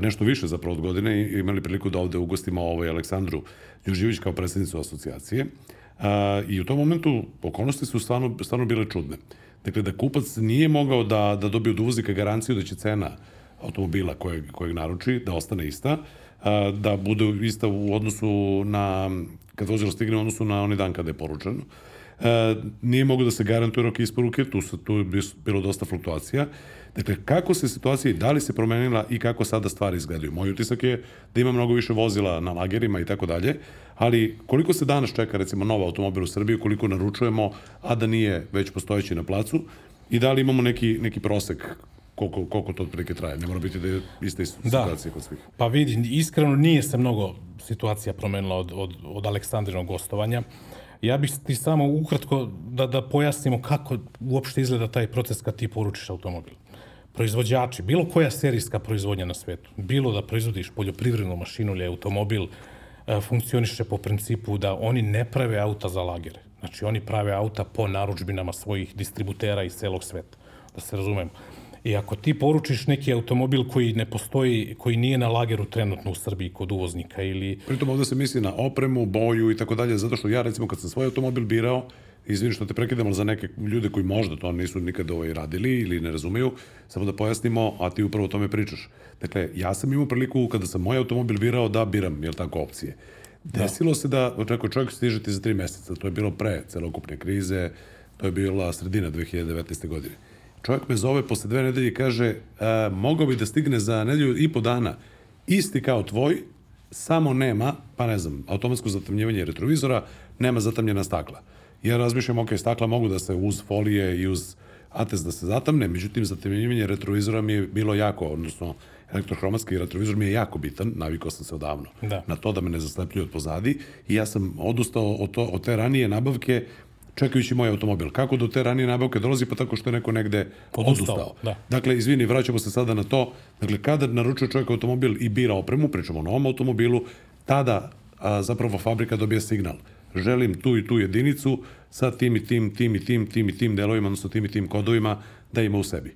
nešto više zapravo od godine imali priliku da ovde ugostimo ovaj Aleksandru Đuživić kao predsjednicu asocijacije. A, I u tom momentu okolnosti su stvarno, stvarno bile čudne. Dakle, da kupac nije mogao da, da dobije od uvoznika garanciju da će cena automobila kojeg, kojeg naruči da ostane ista, a, da bude ista u odnosu na, kad vozilo stigne u odnosu na onaj dan kada je poručeno. E, nije mogo da se garantuje rok isporuke, tu, se, tu je bilo dosta fluktuacija. Dakle, kako se situacija, da li se promenila i kako sada stvari izgledaju? Moj utisak je da ima mnogo više vozila na lagerima i tako dalje, ali koliko se danas čeka, recimo, nov automobil u Srbiji, koliko naručujemo, a da nije već postojeći na placu, i da li imamo neki, neki prosek koliko, koliko to otprilike traje? Ne mora biti da je ista situacija kod svih. Pa vidi, iskreno nije se mnogo situacija promenila od, od, od Aleksandrinog gostovanja. Ja bih ti samo ukratko da, da pojasnimo kako uopšte izgleda taj proces kad ti poručiš automobil. Proizvođači, bilo koja serijska proizvodnja na svetu, bilo da proizvodiš poljoprivrednu mašinu ili automobil, e, funkcioniše po principu da oni ne prave auta za lagere. Znači, oni prave auta po naručbinama svojih distributera iz celog sveta, da se razumemo. I ako ti poručiš neki automobil koji ne postoji, koji nije na lageru trenutno u Srbiji kod uvoznika ili Pritom ovde se misli na opremu, boju i tako dalje, zato što ja recimo kad sam svoj automobil birao, izvini što te prekidam, ali za neke ljude koji možda to nisu nikad ovaj radili ili ne razumeju, samo da pojasnimo, a ti upravo o tome pričaš. Dakle, ja sam imao priliku kada sam moj automobil birao da biram, jel tako, opcije. Desilo se da, očekuje čovjek stiže ti za tri meseca, to je bilo pre celokupne krize, to je bila sredina 2019. godine. Čovjek me zove posle dve nedelje i kaže, e, mogao bi da stigne za nedelju i po dana, isti kao tvoj, samo nema, pa ne znam, automatsko zatamnjivanje retrovizora, nema zatamnjena stakla. Ja razmišljam, ok, stakla mogu da se uz folije i uz atest da se zatamne, međutim, zatamnjivanje retrovizora mi je bilo jako, odnosno elektrohromatski retrovizor mi je jako bitan, navikao sam se odavno Da. na to da me ne zaslepljuje od pozadi i ja sam odustao od, to, od te ranije nabavke čekajući moj automobil. Kako do te ranije nabavke dolazi? Pa tako što je neko negde Odustao, odustao. da. Dakle, izvini, vraćamo se sada na to. Dakle, kada naručuje čovjek automobil i bira opremu, pričamo o novom automobilu, tada a, zapravo fabrika dobije signal. Želim tu i tu jedinicu sa tim i tim, tim i tim, tim i tim delovima, odnosno tim i tim kodovima da ima u sebi.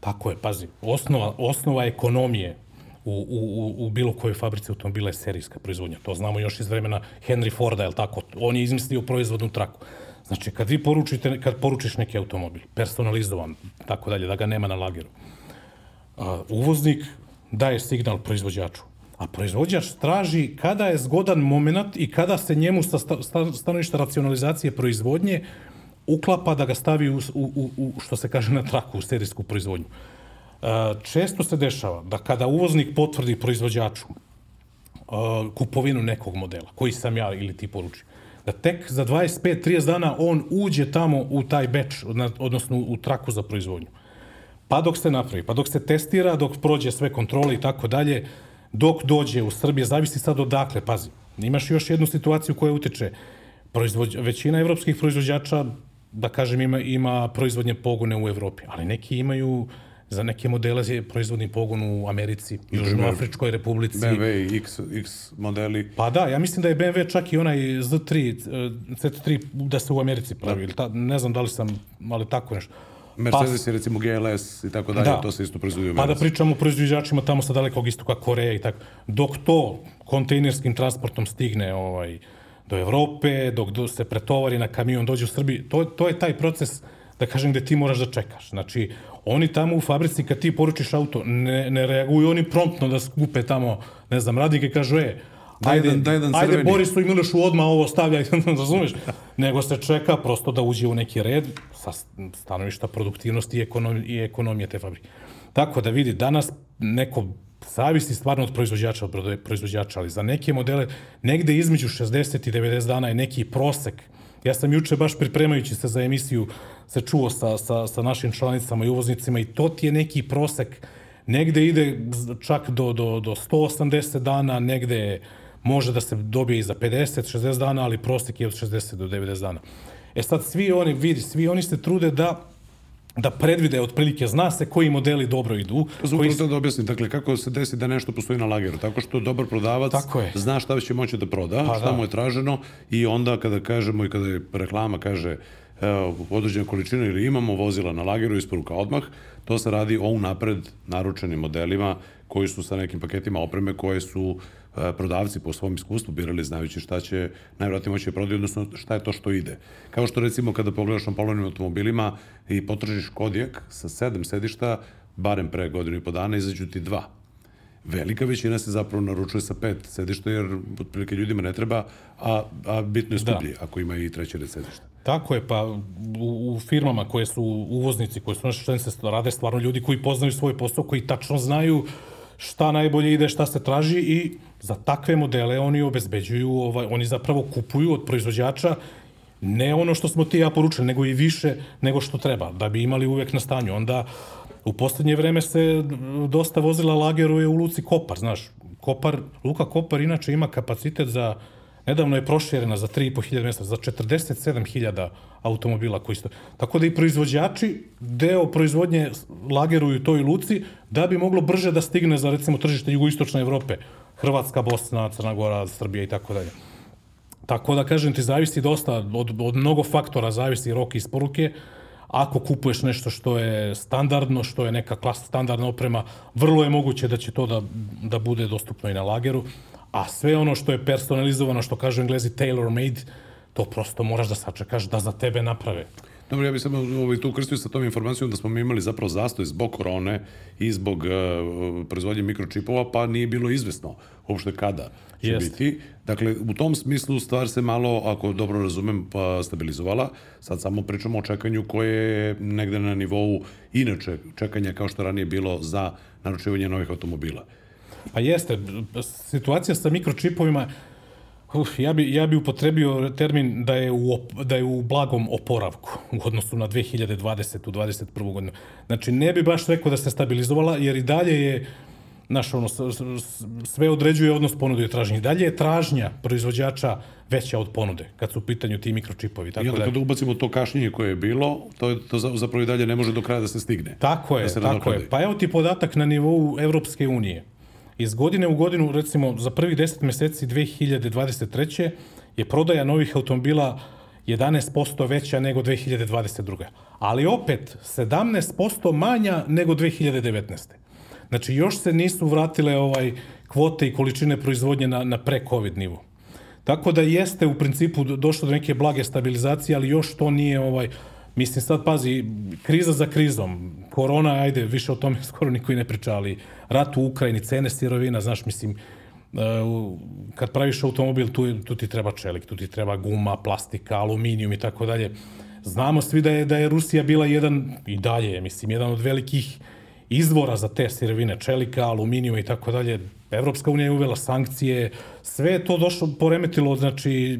Tako je, pazi, osnova, osnova ekonomije u, u, u bilo kojoj fabrici automobila je serijska proizvodnja. To znamo još iz vremena Henry Forda, je tako? On je izmislio proizvodnu traku. Znači, kad vi poručite, kad poručiš neki automobil, personalizovan, tako dalje, da ga nema na lageru, uvoznik daje signal proizvođaču. A proizvođač traži kada je zgodan moment i kada se njemu sa stanovišta racionalizacije proizvodnje uklapa da ga stavi u, u, u, što se kaže na traku, u serijsku proizvodnju. Često se dešava da kada uvoznik potvrdi proizvođaču kupovinu nekog modela, koji sam ja ili ti poruči, da tek za 25-30 dana on uđe tamo u taj beč, odnosno u traku za proizvodnju. Pa dok se napravi, pa dok se testira, dok prođe sve kontrole i tako dalje, dok dođe u Srbije, zavisi sad odakle, pazi. Imaš još jednu situaciju koja utiče. Proizvođ, većina evropskih proizvođača, da kažem, ima, ima proizvodnje pogone u Evropi, ali neki imaju za neke modele je proizvodni pogon u Americi, Južnoafričkoj republici. BMW X, X modeli. Pa da, ja mislim da je BMW čak i onaj Z3, Z3 da se u Americi pravi. Da. Ta, ne znam da li sam, ali tako nešto. Mercedes pa, je recimo GLS i tako dalje, da. to se isto proizvodi u Pa da pričamo o proizvođačima tamo sa dalekog istoka Koreje i tako. Dok to kontejnerskim transportom stigne ovaj, do Evrope, dok do, se pretovari na kamion, dođe u Srbiji, to, to je taj proces da kažem gde ti moraš da čekaš. Znači, oni tamo u fabrici kad ti poručiš auto, ne, ne reaguju oni promptno da skupe tamo, ne znam, radnike kažu, e, ajde, daj, daj, daj ajde Borisu i Milošu odmah ovo stavljaj, razumeš? Nego se čeka prosto da uđe u neki red sa stanovišta produktivnosti i ekonomije, i ekonomije te fabrike. Tako da vidi, danas neko zavisi stvarno od proizvođača, od proizvođača, ali za neke modele negde između 60 i 90 dana je neki prosek. Ja sam juče baš pripremajući se za emisiju se čuo sa, sa, sa našim članicama i uvoznicima i to ti je neki prosek. Negde ide čak do, do, do 180 dana, negde može da se dobije i za 50, 60 dana, ali prosek je od 60 do 90 dana. E sad, svi oni, vidi, svi oni se trude da da predvide otprilike, zna se koji modeli dobro idu. Zbog koji... da objasnim, dakle, kako se desi da nešto postoji na lageru? Tako što dobar prodavac Tako je. zna šta će moći da proda, pa, šta da. mu je traženo i onda kada kažemo i kada je reklama kaže određena količina ili imamo vozila na lageru, isporuka odmah, to se radi o unapred naručenim modelima koji su sa nekim paketima opreme koje su e, prodavci po svom iskustvu birali znajući šta će najvratnije moći da prodati, odnosno šta je to što ide. Kao što recimo kada pogledaš na polovnim automobilima i potražiš kodijak sa sedam sedišta, barem pre godinu i po dana izađu ti dva. Velika većina se zapravo naručuje sa pet sedišta, jer otprilike ljudima ne treba, a, a bitno je skuplji da. ako ima i treće red sedišta. Tako je, pa u, u firmama koje su uvoznici, koje su naše članice, rade stvarno ljudi koji poznaju svoj posao, koji tačno znaju šta najbolje ide, šta se traži i za takve modele oni obezbeđuju, ovaj, oni zapravo kupuju od proizvođača ne ono što smo ti ja poručili, nego i više nego što treba, da bi imali uvek na stanju. Onda u poslednje vreme se dosta vozila lageruje u Luci Kopar, znaš, Kopar, Luka Kopar inače ima kapacitet za Nedavno je proširena za 3.500 mesta, za 47.000 automobila koji su... Tako da i proizvođači deo proizvodnje lageruju toj luci da bi moglo brže da stigne za recimo tržište jugoistočne Evrope. Hrvatska, Bosna, Crna Gora, Srbija i tako dalje. Tako da, kažem ti, zavisi dosta, od, od mnogo faktora zavisi rok isporuke. Ako kupuješ nešto što je standardno, što je neka klas standardna oprema, vrlo je moguće da će to da, da bude dostupno i na lageru a sve ono što je personalizovano, što kažu englezi tailor made, to prosto moraš da sačekaš da za tebe naprave. Dobro, ja bih samo ovaj, tu ukrstio sa tom informacijom da smo mi imali zapravo zastoj zbog korone i zbog uh, proizvodnje mikročipova, pa nije bilo izvesno uopšte kada će Jest. biti. Dakle, u tom smislu stvar se malo, ako dobro razumem, pa stabilizovala. Sad samo pričamo o čekanju koje je negde na nivou inače čekanja kao što ranije bilo za naručivanje novih automobila. Pa jeste, situacija sa mikročipovima, Uf, ja bi, ja bi upotrebio termin da je, u, da je u blagom oporavku u odnosu na 2020. u 21. godinu. Znači, ne bi baš rekao da se stabilizovala, jer i dalje je, znaš, ono, sve određuje odnos ponude i tražnje. I dalje je tražnja proizvođača veća od ponude, kad su u pitanju ti mikročipovi. Tako I onda da, kada ubacimo to kašnjenje koje je bilo, to, to zapravo i dalje ne može do kraja da se stigne. Tako je, da tako je. Pa evo ti podatak na nivou Evropske unije. Iz godine u godinu, recimo za prvih 10 meseci 2023. je prodaja novih automobila 11% veća nego 2022. Ali opet 17% manja nego 2019. Znači, još se nisu vratile ovaj kvote i količine proizvodnje na, na pre-covid nivo. Tako da jeste u principu došlo do neke blage stabilizacije, ali još to nije ovaj, Mislim, sad pazi, kriza za krizom, korona, ajde, više o tome skoro niko i ne priča, ali rat u Ukrajini, cene sirovina, znaš, mislim, e, kad praviš automobil, tu, tu ti treba čelik, tu ti treba guma, plastika, aluminijum i tako dalje. Znamo svi da je, da je Rusija bila jedan, i dalje, mislim, jedan od velikih izvora za te sirovine, čelika, aluminijuma i tako dalje. Evropska unija je uvela sankcije, sve je to došlo, poremetilo, znači,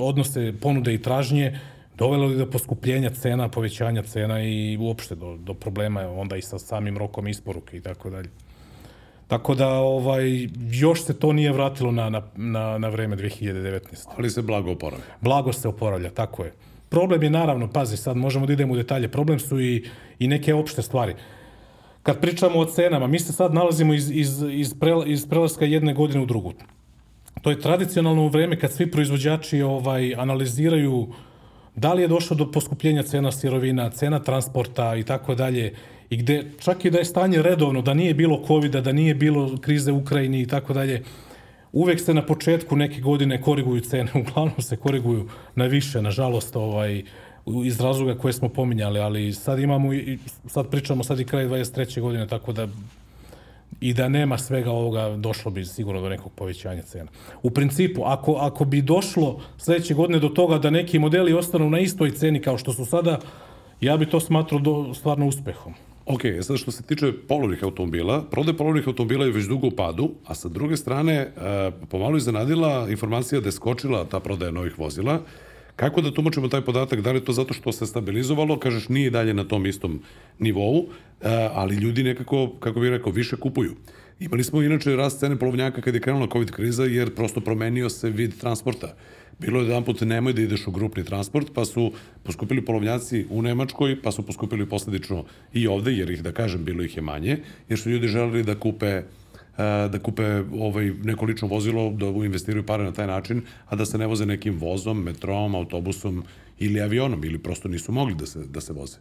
odnose ponude i tražnje, dovelo je do poskupljenja cena, povećanja cena i uopšte do, do problema onda i sa samim rokom isporuke i tako dalje. Tako da ovaj, još se to nije vratilo na, na, na, na vreme 2019. Ali se blago oporavlja. Blago se oporavlja, tako je. Problem je naravno, pazi, sad možemo da idemo u detalje, problem su i, i neke opšte stvari. Kad pričamo o cenama, mi se sad nalazimo iz, iz, iz, pre, iz prelaska jedne godine u drugu. To je tradicionalno vreme kad svi proizvođači ovaj analiziraju uh, da li je došlo do poskupljenja cena sirovina, cena transporta i tako dalje, i gde čak i da je stanje redovno, da nije bilo covid da nije bilo krize u Ukrajini i tako dalje, uvek se na početku neke godine koriguju cene, uglavnom se koriguju na više, nažalost, ovaj, iz razloga koje smo pominjali, ali sad imamo, sad pričamo sad i kraj 23. godine, tako da i da nema svega ovoga, došlo bi sigurno do nekog povećanja cena. U principu, ako, ako bi došlo sledeće godine do toga da neki modeli ostanu na istoj ceni kao što su sada, ja bi to smatrao do, stvarno uspehom. Ok, sad što se tiče polovnih automobila, prodaj polovnih automobila je već dugo u padu, a sa druge strane, e, pomalo iznenadila informacija da je skočila ta prodaja novih vozila, Kako da tumačimo taj podatak? Da li to zato što se stabilizovalo, kažeš nije dalje na tom istom nivou, e, ali ljudi nekako, kako bih rekao, više kupuju. Imali smo inače rast cene polovnjaka kad je krenula COVID kriza, jer prosto promenio se vid transporta. Bilo je jedan put nemoj da ideš u grupni transport, pa su poskupili polovnjaci u Nemačkoj, pa su poskupili posledično i ovde, jer ih, da kažem, bilo ih je manje, jer su ljudi želeli da kupe da kupe ovaj, neko lično vozilo, da investiraju pare na taj način, a da se ne voze nekim vozom, metrom, autobusom ili avionom, ili prosto nisu mogli da se, da se voze.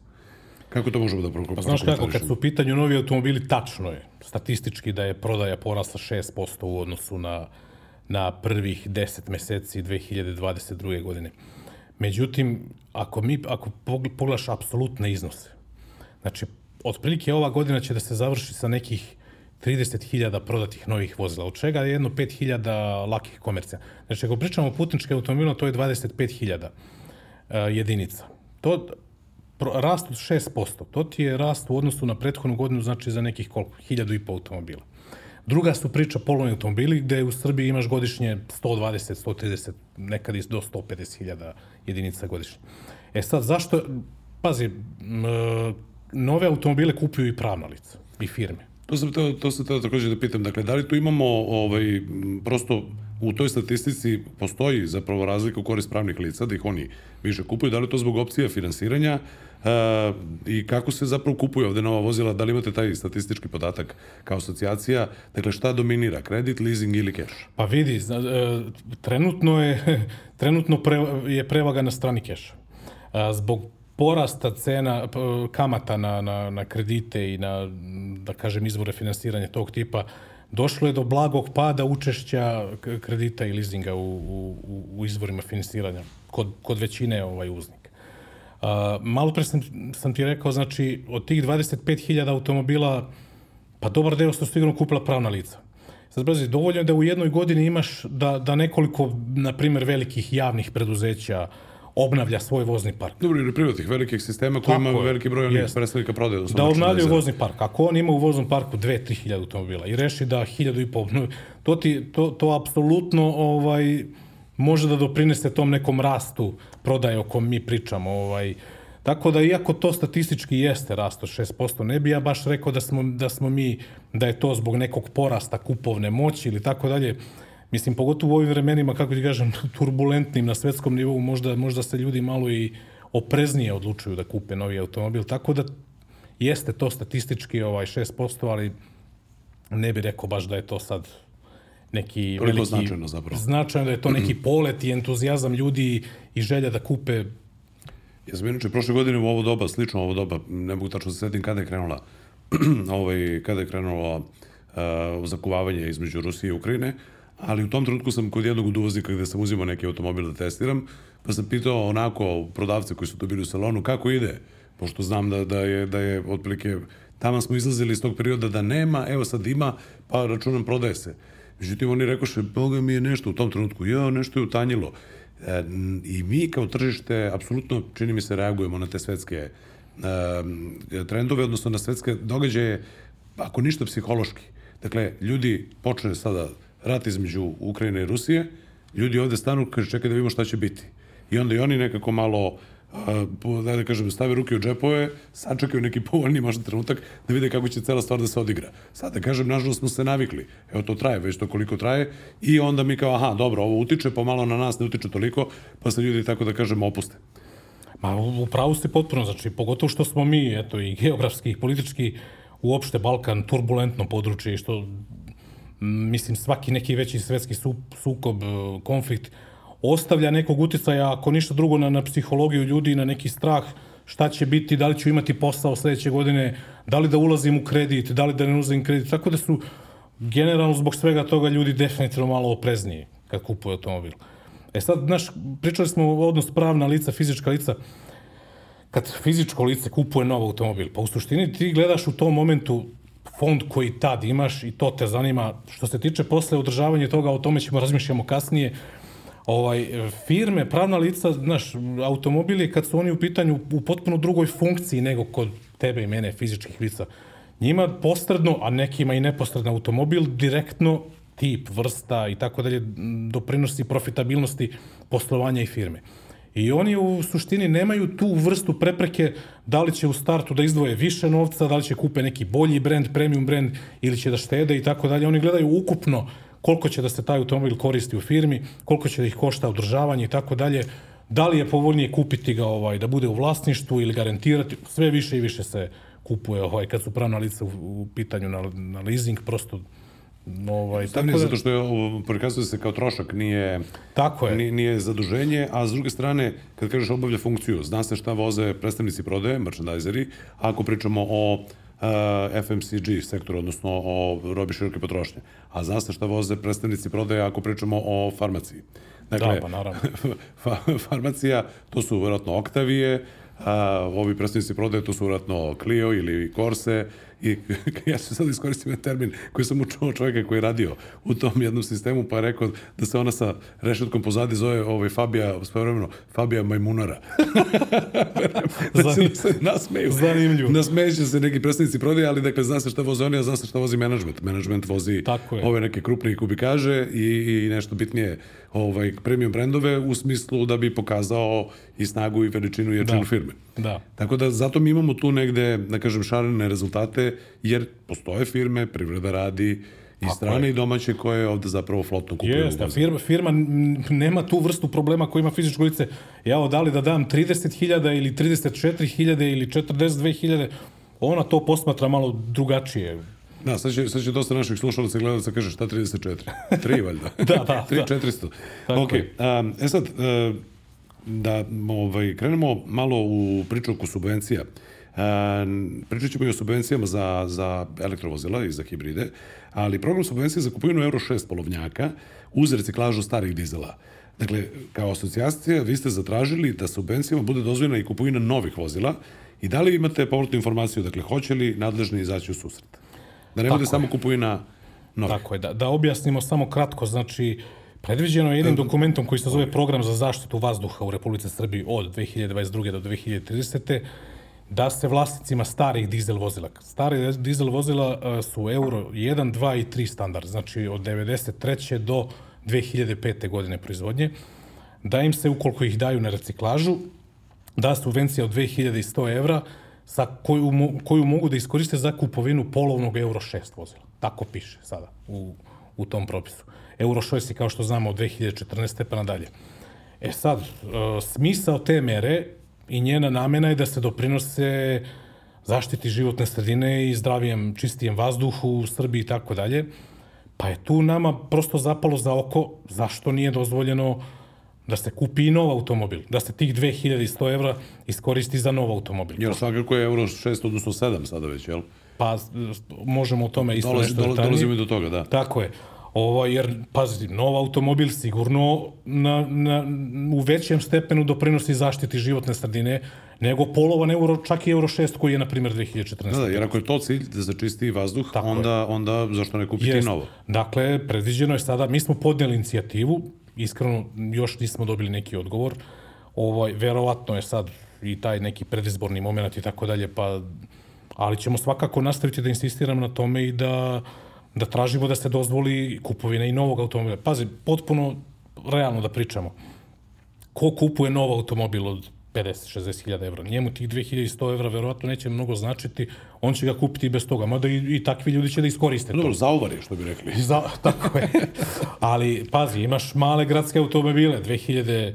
Kako to možemo da prokomentarišemo? Pa znaš kako, kad su u pitanju novi automobili, tačno je statistički da je prodaja porasla 6% u odnosu na, na prvih 10 meseci 2022. godine. Međutim, ako, mi, ako pogledaš apsolutne iznose, znači, otprilike ova godina će da se završi sa nekih 30.000 prodatih novih vozila, od čega je jedno 5.000 lakih komercija. Znači, ako pričamo o putničke automobila, to je 25.000 uh, jedinica. To, rast od 6%, to ti je rast u odnosu na prethodnu godinu, znači za nekih koliko? 1000 i po automobila. Druga su priča polovni automobili, gde u Srbiji imaš godišnje 120, 130, nekad i do 150.000 jedinica godišnje. E sad, zašto, pazi, nove automobile kupuju i pravna lica i firme. To sam teo, to sam teo takođe da pitam. Dakle, da li tu imamo ovaj, prosto u toj statistici postoji zapravo razlika u korist pravnih lica, da ih oni više kupuju, da li to zbog opcija finansiranja uh, i kako se zapravo kupuju ovde nova vozila, da li imate taj statistički podatak kao asocijacija, dakle šta dominira, kredit, leasing ili cash? Pa vidi, zna, uh, trenutno je, trenutno pre, je prevaga na strani cash. Zbog porasta cena kamata na, na, na kredite i na, da kažem, izvore finansiranja tog tipa, došlo je do blagog pada učešća kredita i leasinga u, u, u izvorima finansiranja kod, kod većine ovaj uznika. Uh, malo pre sam, sam ti rekao, znači, od tih 25.000 automobila, pa dobar deo su sigurno kupila pravna lica. Sad, brazi, dovoljno je da u jednoj godini imaš da, da nekoliko, na primer, velikih javnih preduzeća, uh, obnavlja svoj vozni park. Dobro, ili privatnih velikih sistema koji ima veliki broj onih predstavnika prodaje. Da obnavljaju vozni park. Ako on ima u voznom parku 2-3 hiljada automobila i reši da hiljadu i pol, to, ti, to, to apsolutno ovaj, može da doprinese tom nekom rastu prodaje o kom mi pričamo. Ovaj, Tako da, iako to statistički jeste rast od 6%, ne bi ja baš rekao da smo, da smo mi, da je to zbog nekog porasta kupovne moći ili tako dalje. Mislim, pogotovo u ovim vremenima, kako ti kažem, turbulentnim na svetskom nivou, možda, možda se ljudi malo i opreznije odlučuju da kupe novi automobil. Tako da jeste to statistički ovaj 6%, ali ne bi rekao baš da je to sad neki Koliko veliki... značajno zapravo. Značajno da je to neki polet i entuzijazam ljudi i želja da kupe Ja sam inače prošle godine u ovo doba, slično ovo doba, ne mogu tačno da se setim kada je krenula ovaj, kada je krenulo uh, zakuvavanje između Rusije i Ukrajine, ali u tom trenutku sam kod jednog od uvoznika gde sam uzimao neki automobil da testiram, pa sam pitao onako prodavce koji su tu bili u salonu kako ide, pošto znam da, da je, da je otprilike tamo smo izlazili iz tog perioda da nema, evo sad ima, pa računam prodaje se. Međutim, oni rekoše, boga mi je nešto u tom trenutku, ja, nešto je utanjilo. E, I mi kao tržište, apsolutno, čini mi se, reagujemo na te svetske e, trendove, odnosno na svetske događaje, ako ništa psihološki. Dakle, ljudi počne sada rat između Ukrajine i Rusije, ljudi ovde stanu, kaže, čekaj da vidimo šta će biti. I onda i oni nekako malo da, da kažem, stave ruke u džepove, sačekaju neki povoljni možda trenutak da vide kako će cela stvar da se odigra. Sad da kažem, nažalost smo se navikli. Evo to traje, već to koliko traje i onda mi kao, aha, dobro, ovo utiče, pomalo na nas ne utiče toliko, pa se ljudi tako da kažem opuste. Ma, upravo ste potpuno, znači, pogotovo što smo mi, eto, i geografski, i politički, uopšte Balkan turbulentno područje, što, mislim, svaki neki veći svetski sukob, konflikt, ostavlja nekog uticaja, ako ništa drugo, na, na psihologiju ljudi, na neki strah, šta će biti, da li ću imati posao sledeće godine, da li da ulazim u kredit, da li da ne ulazim kredit. Tako da su generalno zbog svega toga ljudi definitivno malo oprezniji kad kupuju automobil. E sad, znaš, pričali smo o odnos pravna lica, fizička lica. Kad fizičko lice kupuje nov automobil, pa u suštini ti gledaš u tom momentu fond koji tad imaš i to te zanima. Što se tiče posle održavanja toga, o tome ćemo razmišljamo kasnije, ovaj, firme, pravna lica, znaš, automobili kad su oni u pitanju u potpuno drugoj funkciji nego kod tebe i mene, fizičkih lica. Njima posredno, a nekima i neposredno automobil, direktno tip, vrsta i tako dalje doprinosi profitabilnosti poslovanja i firme. I oni u suštini nemaju tu vrstu prepreke da li će u startu da izdvoje više novca, da li će kupe neki bolji brend, premium brend ili će da štede i tako dalje. Oni gledaju ukupno koliko će da se taj automobil koristi u firmi, koliko će da ih košta održavanje i tako dalje, da li je povoljnije kupiti ga ovaj, da bude u vlasništvu ili garantirati, sve više i više se kupuje ovaj, kad su pravna lica u, u pitanju na, na leasing, prosto Ovaj, tako da, zato što je, prikazuje se kao trošak, nije, tako je. Nije, nije zaduženje, a s druge strane, kad kažeš obavlja funkciju, zna se šta voze predstavnici prodaje, merchandiseri, ako pričamo o uh, FMCG sektor, odnosno o robi široke potrošnje. A zna se šta voze predstavnici prodaje ako pričamo o farmaciji. Dakle, da, pa naravno. farmacija, to su vjerojatno Oktavije, a, ovi predstavnici prodaje, to su vjerojatno Clio ili Corse, I ja ću sad iskoristim jedan termin koji sam učuo čovjeka koji je radio u tom jednom sistemu, pa je rekao da se ona sa rešetkom pozadi zove ovaj Fabija, svojevremeno, Fabija Majmunara. da će da se nasmeju. Zanimljivo. Nasmejuće se neki predstavnici prodaje, ali dakle zna se šta voze oni, a zna se šta vozi menadžment. Menadžment vozi ove neke krupnije kubikaže i, i nešto bitnije ovaj, premium brendove u smislu da bi pokazao i snagu i veličinu i jačinu da. firme. Da. Tako da zato mi imamo tu negde, da kažem, šarene rezultate, jer postoje firme, privreda radi, i strane i domaće koje ovde zapravo flotno kupuju. Jeste, firma, firma nema tu vrstu problema koja ima fizičko lice. Ja da li da dam 30.000 ili 34.000 ili 42.000, ona to posmatra malo drugačije. Da, sad će, sad će dosta naših slušalaca i gledalaca kaže šta 34? 3 valjda. da, da. 3 da. 400. Tako ok, um, e sad, uh, da ovaj, krenemo malo u priču oko subvencija. E, pričat ćemo i o subvencijama za, za elektrovozila i za hibride, ali program subvencije za kupovinu Euro 6 polovnjaka uz reciklažu starih dizela. Dakle, kao asocijacija vi ste zatražili da subvencijama bude dozvoljena i kupovina novih vozila i da li imate povratnu informaciju, dakle, hoće li nadležni izaći u susret? Da ne Tako bude je. samo kupovina novih. Tako je, da, da objasnimo samo kratko, znači, Predviđeno je jednim dokumentom koji se zove Program za zaštitu vazduha u Republice Srbiji od 2022. do 2030 da se vlasnicima starih dizel vozila, stare dizel vozila e, su euro 1, 2 i 3 standard, znači od 93. do 2005. godine proizvodnje, da im se, ukoliko ih daju na reciklažu, da subvencija od 2100 evra sa koju, koju mogu da iskoriste za kupovinu polovnog euro 6 vozila. Tako piše sada u, u tom propisu. Euro 6 je kao što znamo od 2014. pa nadalje. E sad, e, smisao te mere i njena namena je da se doprinose zaštiti životne sredine i zdravijem, čistijem vazduhu u Srbiji i tako dalje. Pa je tu nama prosto zapalo za oko zašto nije dozvoljeno da se kupi i nov automobil, da se tih 2100 evra iskoristi za nov automobil. Jer svakako je euro 6, odnosno 7 sada već, jel? Pa možemo o tome isto Dolazi, nešto detaljnije. dolazimo i do toga, da. Tako je. Ovo, jer, pazi, nov automobil sigurno na, na, u većem stepenu doprinosi zaštiti životne sredine nego polovan euro, čak i euro 6 koji je, na primjer, 2014. Da, da, jer ako je to cilj da začisti vazduh, Tako je. onda, onda zašto ne kupiti Jest. novo? Dakle, predviđeno je sada, mi smo podnijeli inicijativu, iskreno još nismo dobili neki odgovor, ovaj, verovatno je sad i taj neki predizborni moment i tako dalje, pa, ali ćemo svakako nastaviti da insistiramo na tome i da, da tražimo da se dozvoli kupovina i novog automobila. Pazi, potpuno realno da pričamo. Ko kupuje nov automobil od 50-60 hiljada evra? Njemu tih 2100 evra verovatno neće mnogo značiti, on će ga kupiti i bez toga, mada i, i takvi ljudi će da iskoriste to. Dobro, zauvari, što bi rekli. Za, tako je. Ali, pazi, imaš male gradske automobile, 2000,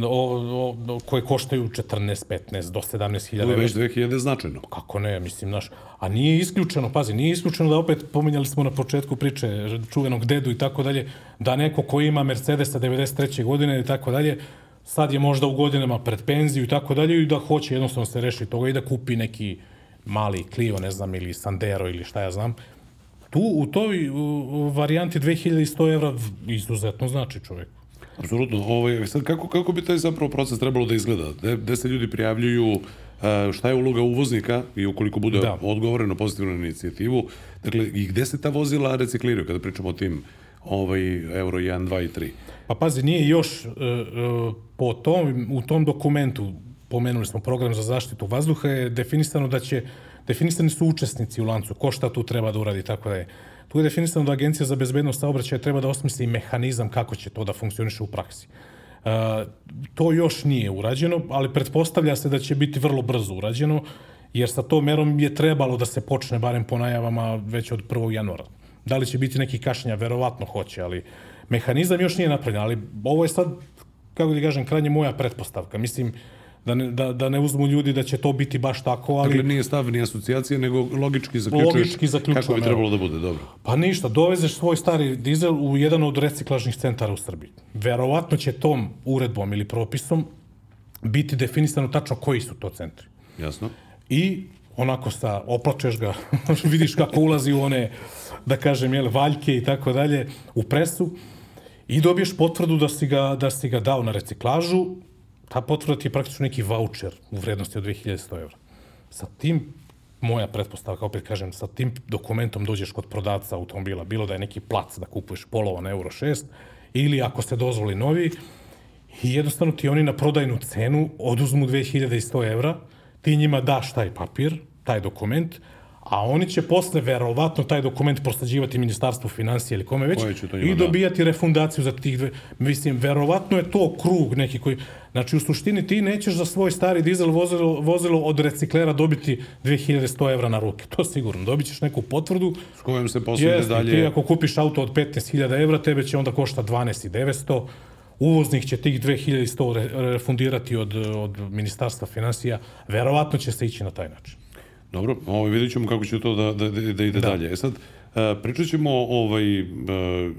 o, o, o, koje koštaju 14, 15 do 17 To hiljada je evra. već 2000 značajno. Kako ne, mislim, naš, a nije isključeno, pazi, nije isključeno da opet pominjali smo na početku priče čuvenog dedu i tako dalje, da neko ko ima Mercedesa 93. godine i tako dalje, sad je možda u godinama pred penziju i tako dalje i da hoće jednostavno se reši toga i da kupi neki mali Clio, ne znam, ili Sandero ili šta ja znam. Tu, u toj u, u varijanti 2100 evra izuzetno znači čovjek. Apsolutno. Ovaj, sad, kako, kako bi taj zapravo proces trebalo da izgleda? Gde, gde se ljudi prijavljuju, e, šta je uloga uvoznika i ukoliko bude Da. odgovoreno pozitivno na inicijativu, dakle, i gde se ta vozila recikliraju kada pričamo o tim ovaj, euro 1, 2 i 3? Pa pazi, nije još e, po tom, u tom dokumentu, pomenuli smo program za zaštitu vazduha, je definisano da će, definisani su učesnici u lancu, ko šta tu treba da uradi, tako da je. Tu je definisano da Agencija za bezbednost saobraćaja treba da osmisli mehanizam kako će to da funkcioniše u praksi. E, to još nije urađeno, ali pretpostavlja se da će biti vrlo brzo urađeno, jer sa tom merom je trebalo da se počne, barem po najavama, već od 1. januara. Da li će biti neki kašnja? Verovatno hoće, ali mehanizam još nije napravljen, ali ovo je sad, kako da kažem, krajnje moja pretpostavka. Mislim, da ne, da, da ne uzmu ljudi da će to biti baš tako, ali... Dakle, nije stav ni asocijacije, nego logički zaključuješ Logički kako bi trebalo da bude, dobro. Pa ništa, dovezeš svoj stari dizel u jedan od reciklažnih centara u Srbiji. Verovatno će tom uredbom ili propisom biti definisano tačno koji su to centri. Jasno? I onako sa, oplačeš ga, vidiš kako ulazi u one, da kažem, jel, valjke i tako dalje, u presu i dobiješ potvrdu da si ga, da si ga dao na reciklažu, ta potvrda ti je praktično neki voucher u vrednosti od 2100 evra. Sa tim, moja pretpostavka, opet kažem, sa tim dokumentom dođeš kod prodavca automobila, bilo da je neki plac da kupuješ polovan euro 6, ili ako se dozvoli novi, i jednostavno ti oni na prodajnu cenu oduzmu 2100 evra, ti njima daš taj papir, taj dokument, a oni će posle verovatno taj dokument proslađivati ministarstvu financije ili kome već njima i da? dobijati refundaciju za tih dve. Mislim, verovatno je to krug neki koji... Znači, u suštini ti nećeš za svoj stari dizel vozilo, vozilo od reciklera dobiti 2100 evra na ruke. To sigurno. Dobit ćeš neku potvrdu. S kojom se posle dalje... ti ako kupiš auto od 15.000 evra, tebe će onda košta 12.900. Uvoznik će tih 2100 re, refundirati od, od Ministarstva financija. Verovatno će se ići na taj način. Dobro, ovaj, vidjet ćemo kako će to da, da, da, da ide da. dalje. E sad, uh, pričat ćemo ovaj, uh,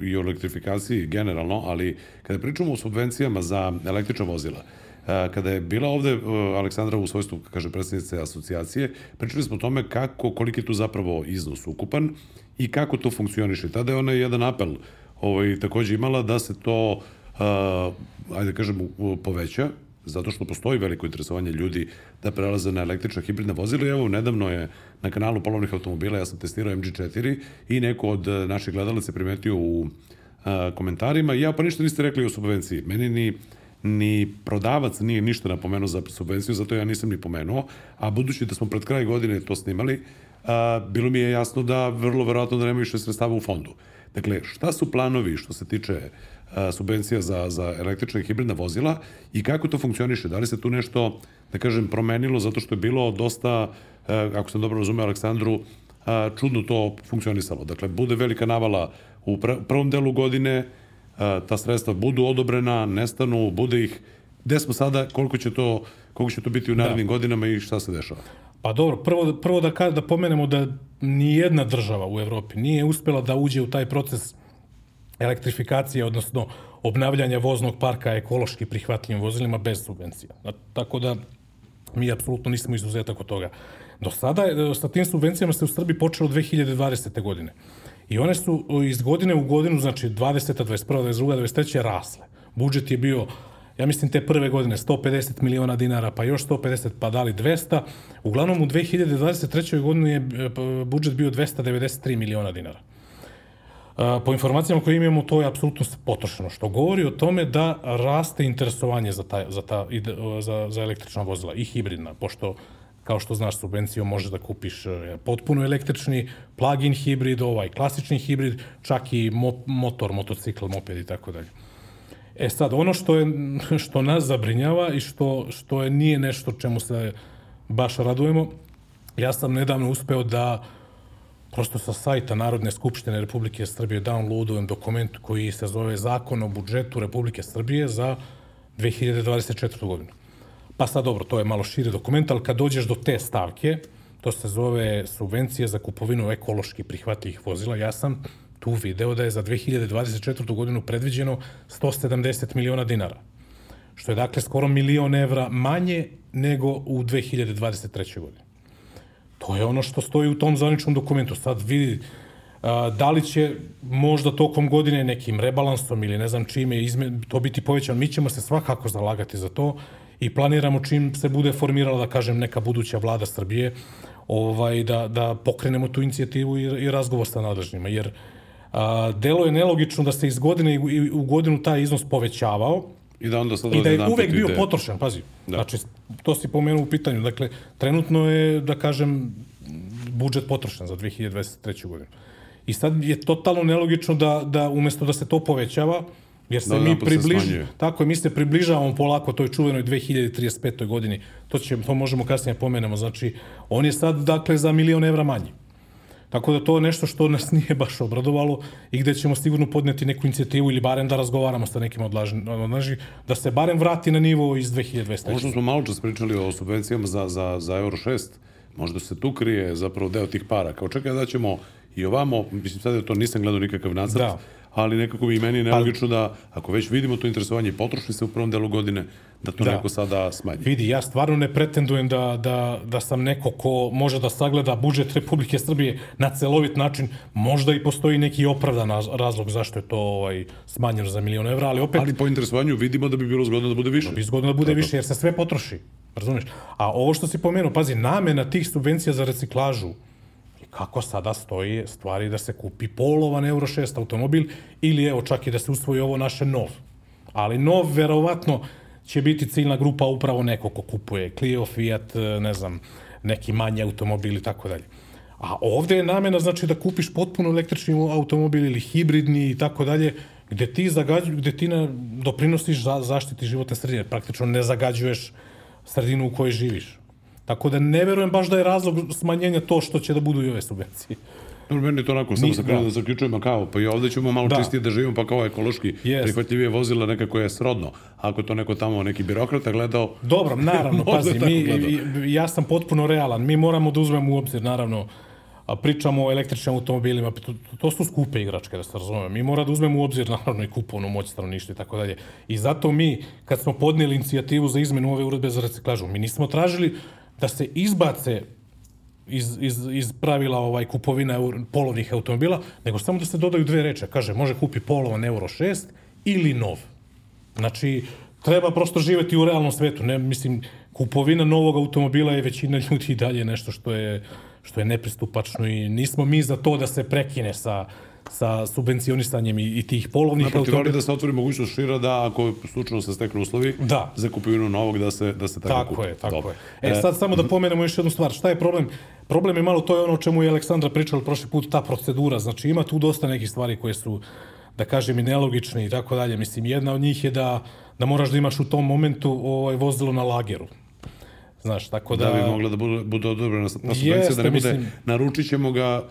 i o elektrifikaciji generalno, ali kada pričamo o subvencijama za električna vozila, uh, kada je bila ovde Aleksandra u svojstvu, kaže predsjednice asocijacije, pričali smo o tome kako, koliki je tu zapravo iznos ukupan i kako to funkcioniše. Tada je ona jedan apel ovaj, takođe imala da se to, uh, ajde da kažem, poveća, zato što postoji veliko interesovanje ljudi da prelaze na električna hibridna vozila. Evo nedavno je na kanalu polovnih automobila ja sam testirao MG4 i neko od eh, naših gledalaca primetio u a, komentarima. Ja pa ništa niste rekli o subvenciji. Meni ni ni prodavac nije ništa napomenuo za subvenciju, zato ja nisam ni pomenuo, a budući da smo pred kraj godine to snimali, a, bilo mi je jasno da vrlo verovatno da nema više sredstava u fondu. Dakle, šta su planovi što se tiče a, subvencija za, za električna i hibridna vozila i kako to funkcioniše? Da li se tu nešto, da kažem, promenilo zato što je bilo dosta, ako sam dobro razumeo Aleksandru, čudno to funkcionisalo. Dakle, bude velika navala u pr prvom delu godine, ta sredstva budu odobrena, nestanu, bude ih, gde smo sada, koliko će to, koliko će to biti u narednim da. godinama i šta se dešava? Pa dobro, prvo, prvo da, da pomenemo da ni jedna država u Evropi nije uspela da uđe u taj proces elektrifikacije, odnosno obnavljanja voznog parka ekološki prihvatljivim vozilima bez subvencija. Tako da mi apsolutno nismo izuzetak od toga. Do sada, sa tim subvencijama se u Srbiji počelo 2020. godine. I one su iz godine u godinu, znači 20. 21. 22. 23. rasle. Budžet je bio ja mislim te prve godine 150 miliona dinara, pa još 150, pa dali 200. Uglavnom u 2023. godini je budžet bio 293 miliona dinara. Po informacijama koje imamo, to je apsolutno potrošeno, što govori o tome da raste interesovanje za, ta, za, ta, za, za električna vozila i hibridna, pošto kao što znaš, subvencijom možeš da kupiš e, potpuno električni, plug-in hibrid, ovaj klasični hibrid, čak i mo motor, motocikl, moped i tako dalje. E sad, ono što, je, što nas zabrinjava i što, što je nije nešto čemu se baš radujemo, ja sam nedavno uspeo da prosto sa sajta Narodne skupštine Republike Srbije downloadujem dokument koji se zove Zakon o budžetu Republike Srbije za 2024. godinu. Pa sad dobro, to je malo širi dokument, ali kad dođeš do te stavke, to se zove subvencije za kupovinu ekološki prihvatljivih vozila, ja sam tu video da je za 2024. godinu predviđeno 170 miliona dinara, što je dakle skoro milion evra manje nego u 2023. godini. To je ono što stoji u tom zvaničnom dokumentu. Sad vidi da li će možda tokom godine nekim rebalansom ili ne znam čime izme, to biti povećano. Mi ćemo se svakako zalagati za to i planiramo čim se bude formirala, da kažem, neka buduća vlada Srbije, ovaj, da, da pokrenemo tu inicijativu i, i razgovor sa nadležnjima. Jer a, delo je nelogično da se iz godine u godinu taj iznos povećavao, I da onda sad I da je uvek bio ide... potrošen, pazi. Da. Znači, to si pomenuo u pitanju. Dakle, trenutno je, da kažem, budžet potrošen za 2023. godinu. I sad je totalno nelogično da, da umesto da se to povećava, jer se da, mi približavamo, tako je, mi se približavamo polako toj čuvenoj 2035. godini. To, će, to možemo kasnije pomenemo. Znači, on je sad, dakle, za milion evra manji. Tako da to je nešto što nas nije baš obradovalo i gde ćemo sigurno podneti neku inicijativu ili barem da razgovaramo sa nekim odlaži, da se barem vrati na nivo iz 2020. Možda smo malo čas pričali o subvencijama za, za, za Euro 6, možda se tu krije zapravo deo tih para. Kao čekaj da ćemo i ovamo, mislim sad da to nisam gledao nikakav nacrt, da ali nekako bi meni nelogično da, ako već vidimo to interesovanje i potrošili se u prvom delu godine, da to da. neko sada smanji. Vidi, ja stvarno ne pretendujem da, da, da sam neko ko može da sagleda budžet Republike Srbije na celovit način. Možda i postoji neki opravdan razlog zašto je to ovaj, smanjeno za milion evra, ali opet... Ali po interesovanju vidimo da bi bilo zgodno da bude više. Da bi zgodno da bude da, više, jer se sve potroši. Razumeš? A ovo što si pomenuo, pazi, namena tih subvencija za reciklažu, kako sada stoji stvari da se kupi polovan Euro 6 automobil ili evo čak i da se usvoji ovo naše nov. Ali nov verovatno će biti ciljna grupa upravo neko ko kupuje Clio, Fiat, ne znam, neki manji automobil i tako dalje. A ovde je namena znači da kupiš potpuno električni automobil ili hibridni i tako dalje, gde ti zagađu, gde ti na, doprinosiš za, zaštiti životne sredine, praktično ne zagađuješ sredinu u kojoj živiš. Tako da ne verujem baš da je razlog smanjenja to što će da budu i ove subvencije. Dobro, meni je to onako, samo sa kraju da. da zaključujemo kao, pa i ovde ćemo malo da. čistije da živimo, pa kao ekološki yes. prihvatljivije vozila nekako je srodno. Ako to neko tamo, neki birokrata gledao... Dobro, naravno, pazi, mi, ja sam potpuno realan. Mi moramo da uzmemo u obzir, naravno, a pričamo o električnim automobilima, to, to su skupe igračke, da se razumemo. Mi mora da uzmemo u obzir, naravno, i kupovnu moć stanovništva i tako dalje. I zato mi, kad smo podnijeli inicijativu za izmenu ove uredbe za reciklažu, mi nismo tražili da se izbace iz, iz, iz pravila ovaj kupovina polovnih automobila, nego samo da se dodaju dve reče. Kaže, može kupi polovan Euro 6 ili nov. Znači, treba prosto živeti u realnom svetu. Ne, mislim, kupovina novog automobila je većina ljudi i dalje nešto što je, što je nepristupačno i nismo mi za to da se prekine sa, sa subvencionisanjem i, i tih polovnih Naprotiv, automobila. da se otvori mogućnost šira da ako slučajno se steknu uslovi da. za kupovinu novog da se, da se tako, tako kupi. je, tako Dobre. je. E, sad samo da pomenemo još jednu stvar. Šta je problem? Problem je malo, to je ono o čemu je Aleksandra pričala prošli put, ta procedura. Znači ima tu dosta nekih stvari koje su, da kažem, i nelogične i tako dalje. Mislim, jedna od njih je da, da moraš da imaš u tom momentu ovaj, vozilo na lageru. Znaš, tako da... Da bi mogla da bude, bude odobrena subvencija, da ne bude, mislim, naručit ćemo ga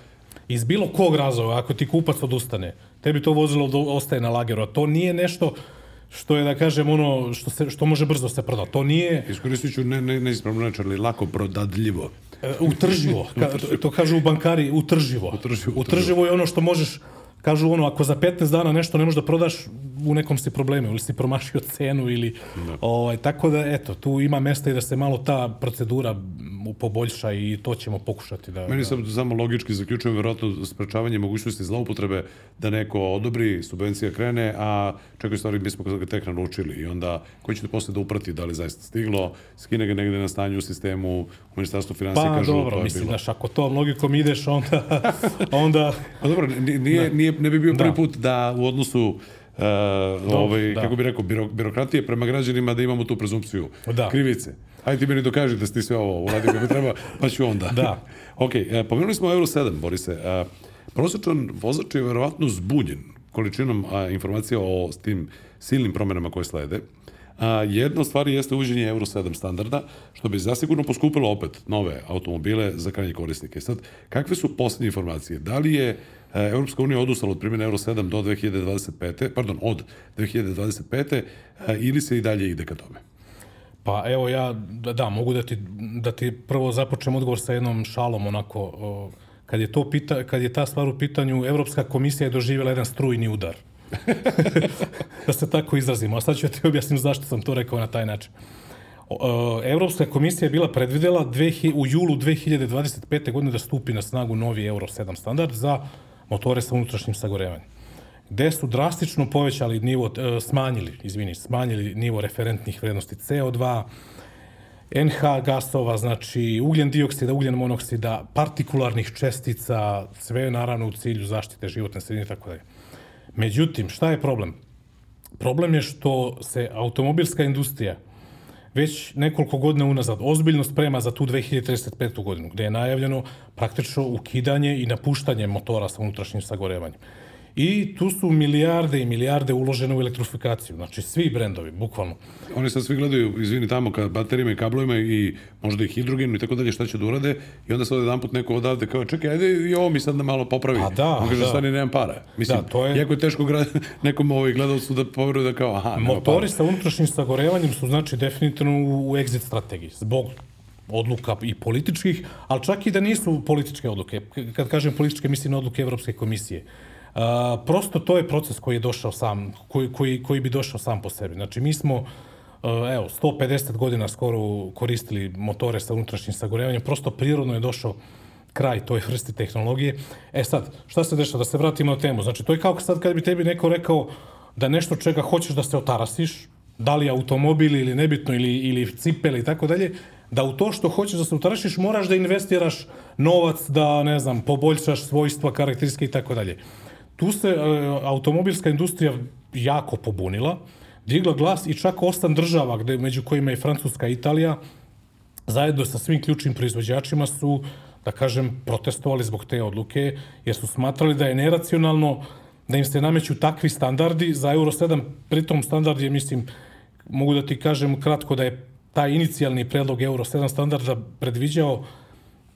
iz bilo kog razloga, ako ti kupac odustane, tebi to vozilo ostaje na lageru, a to nije nešto što je, da kažem, ono što, se, što može brzo se prodati. To nije... Iskoristit ću ne, ne, neispravno reč, ali lako prodadljivo. E, utrživo. Ka, to, to kažu bankari, utrživo. Utrživo, utrživo. Utrživo je ono što možeš kažu ono, ako za 15 dana nešto ne možeš da prodaš, u nekom si problemu, ili si promašio cenu, ili, ovaj, tako da, eto, tu ima mesta i da se malo ta procedura poboljša i to ćemo pokušati da... Meni da... sam samo logički zaključujem verovatno sprečavanje mogućnosti zloupotrebe da neko odobri, subvencija krene, a čekaj stvari mi smo ga tek naručili i onda koji ćete posle da uprati da li zaista stiglo, skine ga negde na stanju u sistemu, u ministarstvu financije Pa kažu dobro, to je mislim, bilo. znaš, ako tom logikom ideš, onda, onda Pa dobro, ni- nije, nije, ne bi bio prvi Da. put da u odnosu Uh, ovaj, da. kako bi rekao, biro, birokratije prema građanima da imamo tu prezumpciju Da. krivice. Hajde ti meni dokaži da si ti sve ovo uradio kako treba, pa ću onda. Da. ok, e, pomenuli smo Euro 7, Borise. E, prosječan vozač je verovatno zbunjen količinom a, informacija o tim silnim promenama koje slede. A, jedna od stvari jeste uvođenje Euro 7 standarda, što bi zasigurno poskupilo opet nove automobile za krajnje korisnike. Sad, kakve su poslednje informacije? Da li je Evropska unija odustala od primjene Euro 7 do 2025. Pardon, od 2025. e, ili se i dalje ide ka tome? Pa evo ja, da, da mogu da ti, da ti prvo započnem odgovor sa jednom šalom, onako, o, kad je, to pita, kad je ta stvar u pitanju, Evropska komisija je doživjela jedan strujni udar. da se tako izrazimo. A sad ću ja ti objasnim zašto sam to rekao na taj način. E, Evropska komisija je bila predvidela u julu 2025. godine da stupi na snagu novi Euro 7 standard za motore sa unutrašnjim sagorevanjem gde su drastično povećali nivo, e, smanjili, izvini, smanjili nivo referentnih vrednosti CO2, NH gasova, znači ugljen dioksida, ugljen monoksida, partikularnih čestica, sve naravno u cilju zaštite životne sredine i tako dalje. Međutim, šta je problem? Problem je što se automobilska industrija već nekoliko godina unazad ozbiljno sprema za tu 2035. godinu, gde je najavljeno praktično ukidanje i napuštanje motora sa unutrašnjim sagorevanjem. I tu su milijarde i milijarde uložene u elektrifikaciju, znači svi brendovi, bukvalno. Oni sad svi gledaju, izvini, tamo ka baterijama i kablovima i možda i hidrogenu i tako dalje, šta će da urade i onda sad jedan put neko odavde kao, čekaj, ajde i ovo mi sad da malo popravi. Pa da, On kaže, da. stani, nemam para. Mislim, Da, to je- jako je teško gra... nekom ovaj gledalcu da poveruje da kao, aha, nema Motori para. sa unutrašnjim sagorevanjem su znači definitivno u, u exit strategiji, zbog odluka i političkih, ali čak i da nisu političke odluke. Kad kažem političke, mislim na odluke Evropske komisije. A, prosto to je proces koji je došao sam, koji, koji, koji bi došao sam po sebi. Znači, mi smo evo, 150 godina skoro koristili motore sa unutrašnjim sagorevanjem, prosto prirodno je došao kraj toj vrsti tehnologije. E sad, šta se dešava? Da se vratimo na temu. Znači, to je kao sad kad bi tebi neko rekao da nešto čega hoćeš da se otarasiš, da li automobil ili nebitno, ili, ili cipele i tako dalje, da u to što hoćeš da se utarasiš moraš da investiraš novac, da, ne znam, poboljšaš svojstva, karakteristike i tako dalje. Tu se e, automobilska industrija jako pobunila, digla glas i čak osam država, gde, među kojima je Francuska i Italija, zajedno sa svim ključnim proizvođačima su, da kažem, protestovali zbog te odluke, jer su smatrali da je neracionalno da im se nameću takvi standardi. Za Euro 7, pritom standard je, mislim, mogu da ti kažem kratko da je taj inicijalni predlog Euro 7 standarda predviđao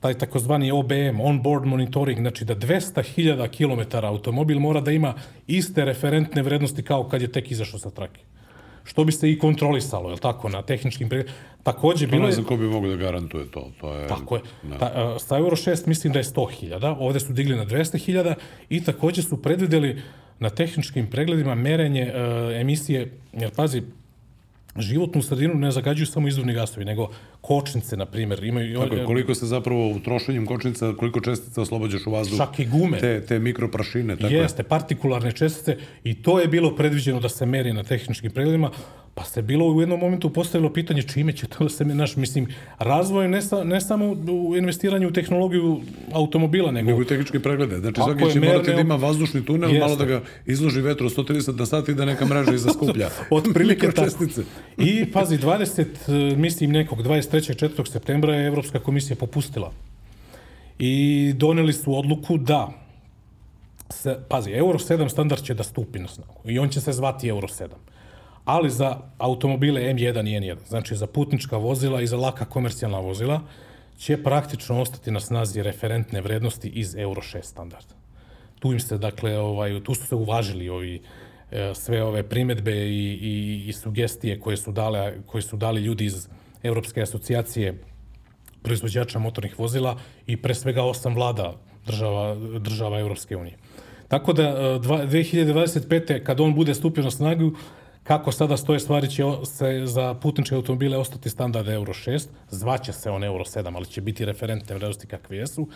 taj takozvani OBM, on-board monitoring, znači da 200.000 km automobil mora da ima iste referentne vrednosti kao kad je tek izašao sa trake. Što bi se i kontrolisalo, je li tako, na tehničkim pregledima. Takođe, To bilo ne je... znam ko bi mogao da garantuje to. to je, Tako je. Ta, a, sa Euro 6 mislim da je 100.000, ovde su digli na 200.000 i takođe su predvideli na tehničkim pregledima merenje e, emisije, jer pazi, životnu sredinu ne zagađuju samo izduvni gasovi, nego kočnice, na primjer, imaju... Tako je, koliko se zapravo u trošenjem kočnica, koliko čestica oslobađaš u vazduh. Čak i gume. Te, te mikroprašine. Tako je. Jeste, partikularne čestice i to je bilo predviđeno da se meri na tehničkim pregledima, pa se bilo u jednom momentu postavilo pitanje čime će to da se naš, mislim, razvoj ne, sa, ne samo u investiranju u tehnologiju automobila, nego, Nego i tehničke preglede. Znači, svaki je, će morati merne- da ima vazdušni tunel, Jeste. malo da ga izloži vetru 130 na sat i da neka mreža iza skuplja. Otprilike tako. Mikročestice. I pazi, 20, mislim nekog, 23. 4. septembra je Evropska komisija popustila. I doneli su odluku da se, pazi, Euro 7 standard će da stupi na snagu i on će se zvati Euro 7. Ali za automobile M1 i N1, znači za putnička vozila i za laka komercijalna vozila, će praktično ostati na snazi referentne vrednosti iz Euro 6 standarda. Tu im se, dakle, ovaj, tu su se uvažili ovi, e, sve ove primetbe i, i, i sugestije koje su, dale, koje su dali ljudi iz Evropske asocijacije proizvođača motornih vozila i pre svega osam vlada država, država Evropske unije. Tako da e, dva- 2025. kad on bude stupio na snagu, kako sada stoje stvari će se za putničke automobile ostati standard Euro 6, zvaće se on Euro 7, ali će biti referentne vrednosti kakve jesu.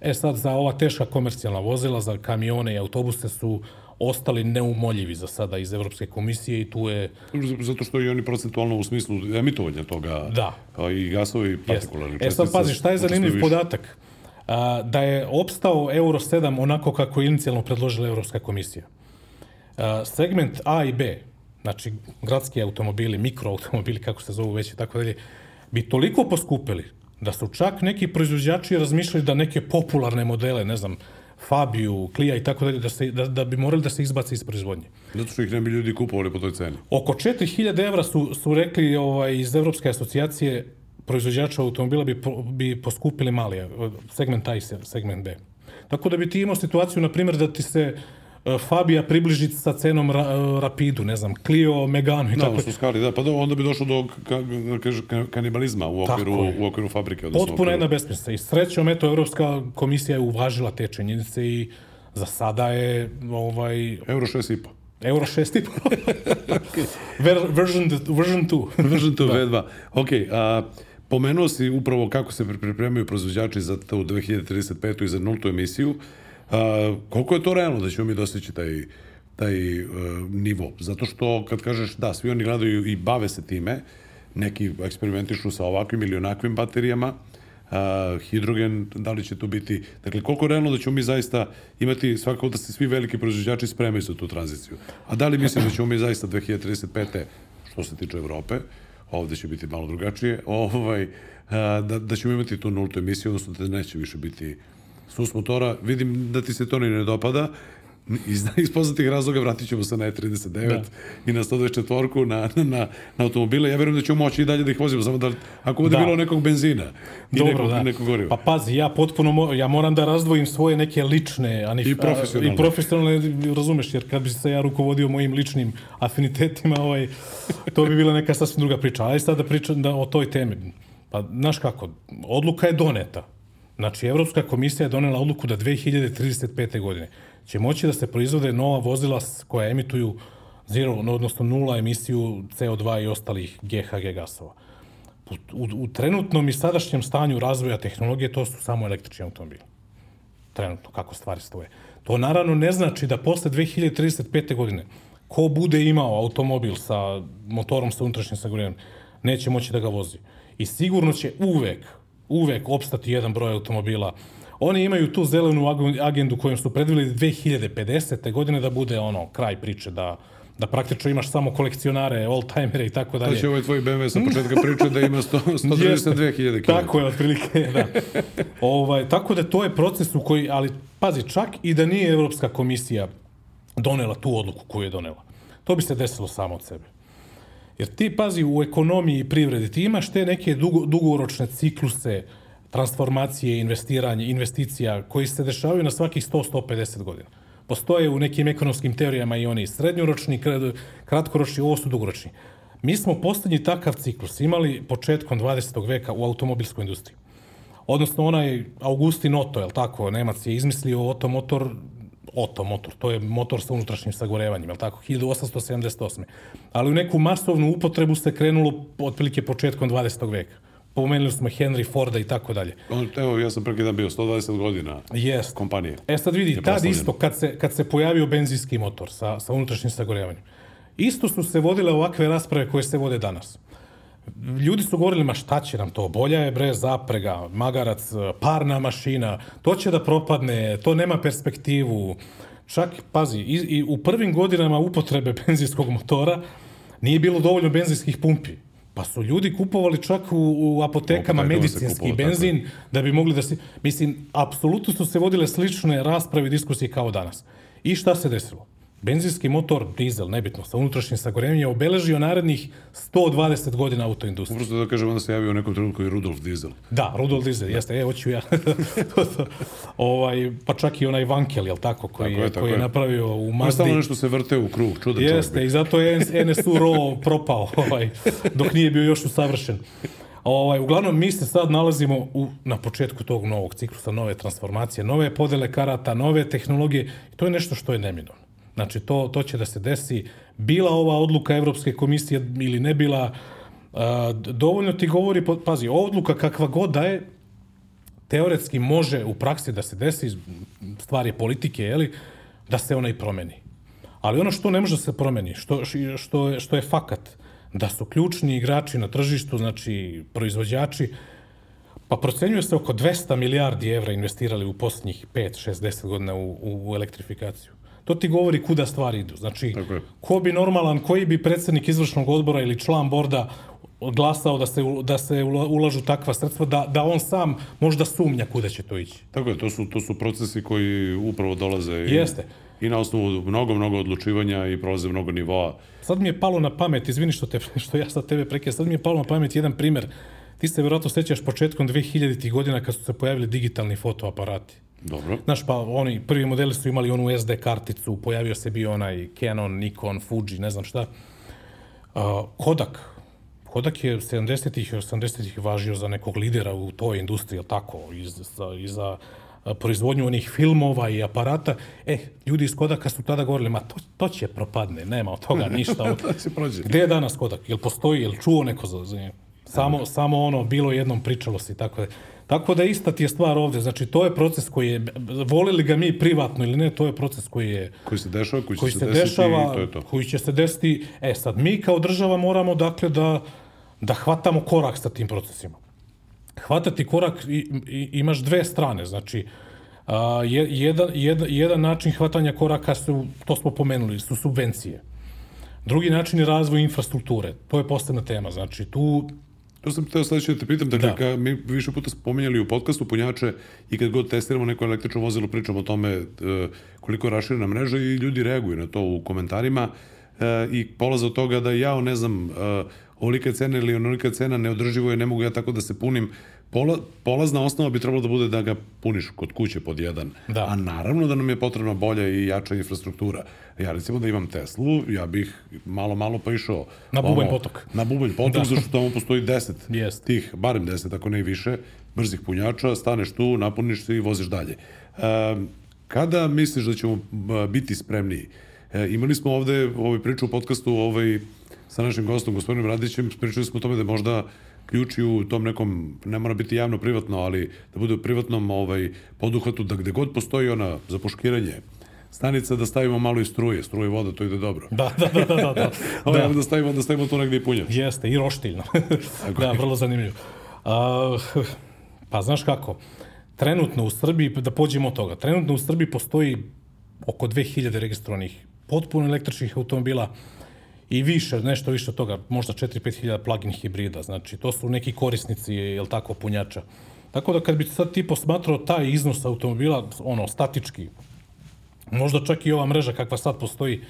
E sad, za ova teška komercijalna vozila, za kamione i autobuse su ostali neumoljivi za sada iz Evropske komisije i tu je Zato što i oni procentualno u smislu emitovanja toga Da. i gasovi partikularni E sad pazi, šta je zanimljiv podatak? A, da je opstao Euro 7 onako kako je inicijalno predložila Evropska komisija. A, segment A i B, znači gradski automobili, mikroautomobili, kako se zovu već i tako dalje, bi toliko poskupili da su čak neki proizvođači razmišljali da neke popularne modele, ne znam, Fabiju, Clio i tako dalje, da, se, da, da bi morali da se izbace iz proizvodnje. Zato što ih ne bi ljudi kupovali po toj ceni. Oko 4000 evra su, su rekli ovaj, iz Evropske asocijacije proizvođača automobila bi, bi poskupili mali, eh, segment A i se- segment B. Tako da bi ti imao situaciju, na primjer, da ti se eh, Fabija približi sa cenom ra, eh, Rapidu, ne znam, Clio, Meganu i Da, tako. su skali, da, pa da, onda bi došlo do ka, ka, kanibalizma u okviru, u okviru fabrike. Odnosno, Potpuno u jedna okviru- besmislica. I srećom, eto, Evropska komisija je uvažila te činjenice i za sada je ovaj, Euro 6,5. Euro 6 Ver, version, version 2. Version to V2. Ok, a, pomenuo si upravo kako se pripremaju proizvođači za tu 2035. i za nultu emisiju. A, koliko je to realno da ćemo mi dostići taj, taj uh, nivo? Zato što kad kažeš da, svi oni gledaju i bave se time, neki eksperimentišu sa ovakvim ili onakvim baterijama, a, hidrogen, da li će to biti, dakle koliko je realno da ćemo mi zaista imati svakako da se svi veliki proizvođači spremaju za tu tranziciju. A da li mislim da ćemo mi zaista 2035. što se tiče Evrope, ovde će biti malo drugačije, ovaj, a, da, da ćemo imati tu nultu emisiju, odnosno da neće više biti sus motora. Vidim da ti se to ni ne dopada, iz, iz poznatih razloga vratit ćemo se na E39 da. i na 124 na, na, na, na automobile. Ja verujem da ćemo moći i dalje da ih vozimo, samo da ako bude Da. bilo nekog benzina i Dobro, nekog, da. nekog goriva. Pa pazi, ja potpuno, mo, ja moram da razdvojim svoje neke lične, a ni, I profesionalne. A, I profesionalne, razumeš, jer kad bi se ja rukovodio mojim ličnim afinitetima, ovaj, to bi bila neka sasvim druga priča. Ali sad da pričam da, o toj temi. Pa, znaš kako, odluka je doneta. Znači, Evropska komisija je donela odluku da 2035. godine će moći da se proizvode nova vozila koja emituju zero, odnosno nula emisiju CO2 i ostalih GHG gasova. U, u, u trenutnom i sadašnjem stanju razvoja tehnologije to su samo električni automobili. Trenutno, kako stvari stoje. To naravno ne znači da posle 2035. godine ko bude imao automobil sa motorom sa unutrašnjim sagorevanjem neće moći da ga vozi. I sigurno će uvek, uvek opstati jedan broj automobila. Oni imaju tu zelenu agendu kojom su predvili 2050. godine da bude ono kraj priče, da da praktično imaš samo kolekcionare, old-timere i tako Da dalje. će ovaj tvoj BMW sa početka priče da ima 100 132.000 km. Tako je, otprilike, da. ovaj, tako da to je proces u koji, ali pazi, čak i da nije Evropska komisija donela tu odluku koju je donela, to bi se desilo samo od sebe. Jer ti, pazi, u ekonomiji i privredi, ti imaš te neke dugo, dugoročne cikluse transformacije, investiranja, investicija koji se dešavaju na svakih 100-150 godina. Postoje u nekim ekonomskim teorijama i oni srednjoročni, kra- kratkoročni, ovo su dugoročni. Mi smo poslednji takav ciklus imali početkom 20. veka u automobilskoj industriji. Odnosno onaj Augustin Otto, je li tako, Nemac je izmislio Otto Otto motor, to je motor sa unutrašnjim sagorevanjem, je tako, 1878. Ali u neku masovnu upotrebu se krenulo otprilike početkom 20. veka. Pomenuli smo Henry Forda i tako dalje. Evo, ja sam preki dan bio 120 godina Jest. kompanije. E sad vidi, tad isto, kad se, kad se pojavio benzinski motor sa, sa unutrašnjim sagorevanjem, isto su se vodile ovakve rasprave koje se vode danas. Ljudi su govorili, ma šta će nam to, bolja je bre zaprega, magarac, parna mašina, to će da propadne, to nema perspektivu. Čak, pazi, i, i u prvim godinama upotrebe benzinskog motora nije bilo dovoljno benzinskih pumpi. Pa su ljudi kupovali čak u, u apotekama medicinski kupovalo, tako je. benzin da bi mogli da se... Mislim, apsolutno su se vodile slične rasprave i diskusije kao danas. I šta se desilo? Benzinski motor, dizel, nebitno, sa unutrašnjim sagorevanjem je obeležio narednih 120 godina autoindustrije. Prosto da kažem, onda se javio u nekom trenutku i Rudolf Diesel. Da, Rudolf Diesel, jeste, e, hoću ja. To, to. ovaj, pa čak i onaj Vankel, jel tako, koji, Tako je, tako koji je je. napravio u Ma stalno Mazdi. nešto se vrte u krug, čudan čovjek. Jeste, i zato je NSU RO propao, ovaj, dok nije bio još usavršen. Ovaj, uglavnom, mi se sad nalazimo u, na početku tog novog ciklusa, nove transformacije, nove podele karata, nove tehnologije. I to je nešto što je neminovno. Znači, to, to će da se desi. Bila ova odluka Evropske komisije ili ne bila, a, dovoljno ti govori, pazi, odluka kakva god da je, teoretski može u praksi da se desi, stvar je politike, jeli, da se ona i promeni. Ali ono što ne može da se promeni, što, što, je, što je fakat, da su ključni igrači na tržištu, znači proizvođači, pa procenjuje se oko 200 milijardi evra investirali u posljednjih 5, 6, 10 godina u, u elektrifikaciju. To ti govori kuda stvari idu. Znači, ko bi normalan, koji bi predsednik izvršnog odbora ili član borda glasao da se, da se ulažu takva sredstva, da, da on sam možda sumnja kuda će to ići. Tako je, to su, to su procesi koji upravo dolaze i, Jeste. i na osnovu mnogo, mnogo odlučivanja i prolaze mnogo nivoa. Sad mi je palo na pamet, izvini što, te, što ja sad tebe prekija, sad mi je palo na pamet jedan primer. Ti se verovatno sećaš početkom 2000. godina kad su se pojavili digitalni fotoaparati. Dobro. Znaš, pa oni, prvi modeli su imali onu SD karticu, pojavio se bio onaj Canon, Nikon, Fuji, ne znam šta. Uh, Kodak, Kodak je 70-ih i 80-ih važio za nekog lidera u toj industriji, tako, i za, i za proizvodnju onih filmova i aparata. E, ljudi iz Kodaka su tada govorili, ma to, to će propadne, nema od toga ništa. to će prođe. Gde je danas Kodak? Jel postoji, jel čuo neko za, za Samo, samo ono, bilo jednom pričalo se tako da. Tako da ista ti je stvar ovde, znači to je proces koji je, volili ga mi privatno ili ne, to je proces koji je... Koji se dešava, koji će koji se, se desiti dešava, to je to. Koji će se desiti, e sad mi kao država moramo dakle da, da hvatamo korak sa tim procesima. Hvatati korak i, i, imaš dve strane, znači a, jedan, jedan, jedan način hvatanja koraka su, to smo pomenuli, su subvencije. Drugi način je razvoj infrastrukture, to je posebna tema, znači tu To sam teo sledeće da te pitam, dakle, da. Ka, mi više puta spominjali u podcastu punjače i kad god testiramo neko električno vozilo, pričamo o tome e, koliko je raširena mreža i ljudi reaguju na to u komentarima e, i polaze od toga da ja, ne znam, e, ovolika cena ili onolika cena neodrživo je, ne mogu ja tako da se punim. Pola, polazna osnova bi trebalo da bude da ga puniš kod kuće pod jedan. Da. A naravno da nam je potrebna bolja i jača infrastruktura. Ja recimo da imam Teslu, ja bih malo, malo pa išao... Na bubanj potok. Na bubanj potok, da. zašto tamo postoji deset yes. tih, barem deset, ako ne i više, brzih punjača, staneš tu, napuniš se i voziš dalje. E, kada misliš da ćemo biti spremniji? E, imali smo ovde ovaj priču u podcastu ovaj, sa našim gostom, gospodinom Radićem, pričali smo o tome da možda ključi u tom nekom, ne mora biti javno privatno, ali da bude u privatnom ovaj, poduhvatu, da gde god postoji ona zapuškiranje, stanica da stavimo malo i struje, struje voda, to ide dobro. Da, da, da, da, da. da. da. da stavimo, da stavimo to negde i punjač. Jeste, i roštiljno. da, vrlo zanimljivo. A, pa znaš kako, trenutno u Srbiji, da pođemo od toga, trenutno u Srbiji postoji oko 2000 registrovanih potpuno električnih automobila, i više, nešto više od toga, možda 4-5 hiljada plug-in hibrida, znači to su neki korisnici, jel tako, punjača. Tako da kad bi sad ti posmatrao taj iznos automobila, ono, statički, možda čak i ova mreža kakva sad postoji,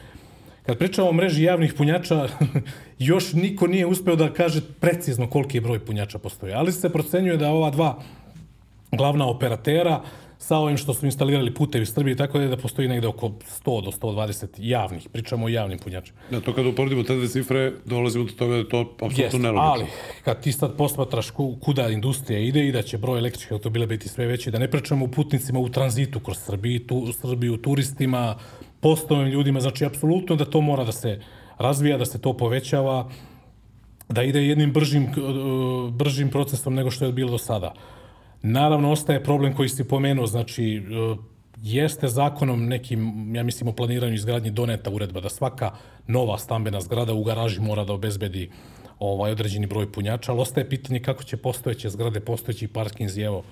kad pričamo o mreži javnih punjača, još niko nije uspeo da kaže precizno koliki je broj punjača postoji, ali se procenjuje da ova dva glavna operatera sa ovim što su instalirali putevi Srbije, tako da je da postoji negde oko 100 do 120 javnih, pričamo o javnim punjačima. Da, to kada uporedimo te dve cifre, dolazimo do toga da je to apsolutno nelogično. Ali, kad ti sad posmatraš kuda industrija ide i da će broj električnih automobila biti sve veći, da ne pričamo o putnicima u tranzitu kroz Srbiju, tu, Srbiju turistima, postovnim ljudima, znači apsolutno da to mora da se razvija, da se to povećava, da ide jednim bržim, bržim procesom nego što je bilo do sada. Naravno, ostaje problem koji si pomenuo, znači, e, jeste zakonom nekim, ja mislim, o planiranju izgradnji doneta uredba da svaka nova stambena zgrada u garaži mora da obezbedi ovaj određeni broj punjača, ali ostaje pitanje kako će postojeće zgrade, postojeći parkinzi, evo,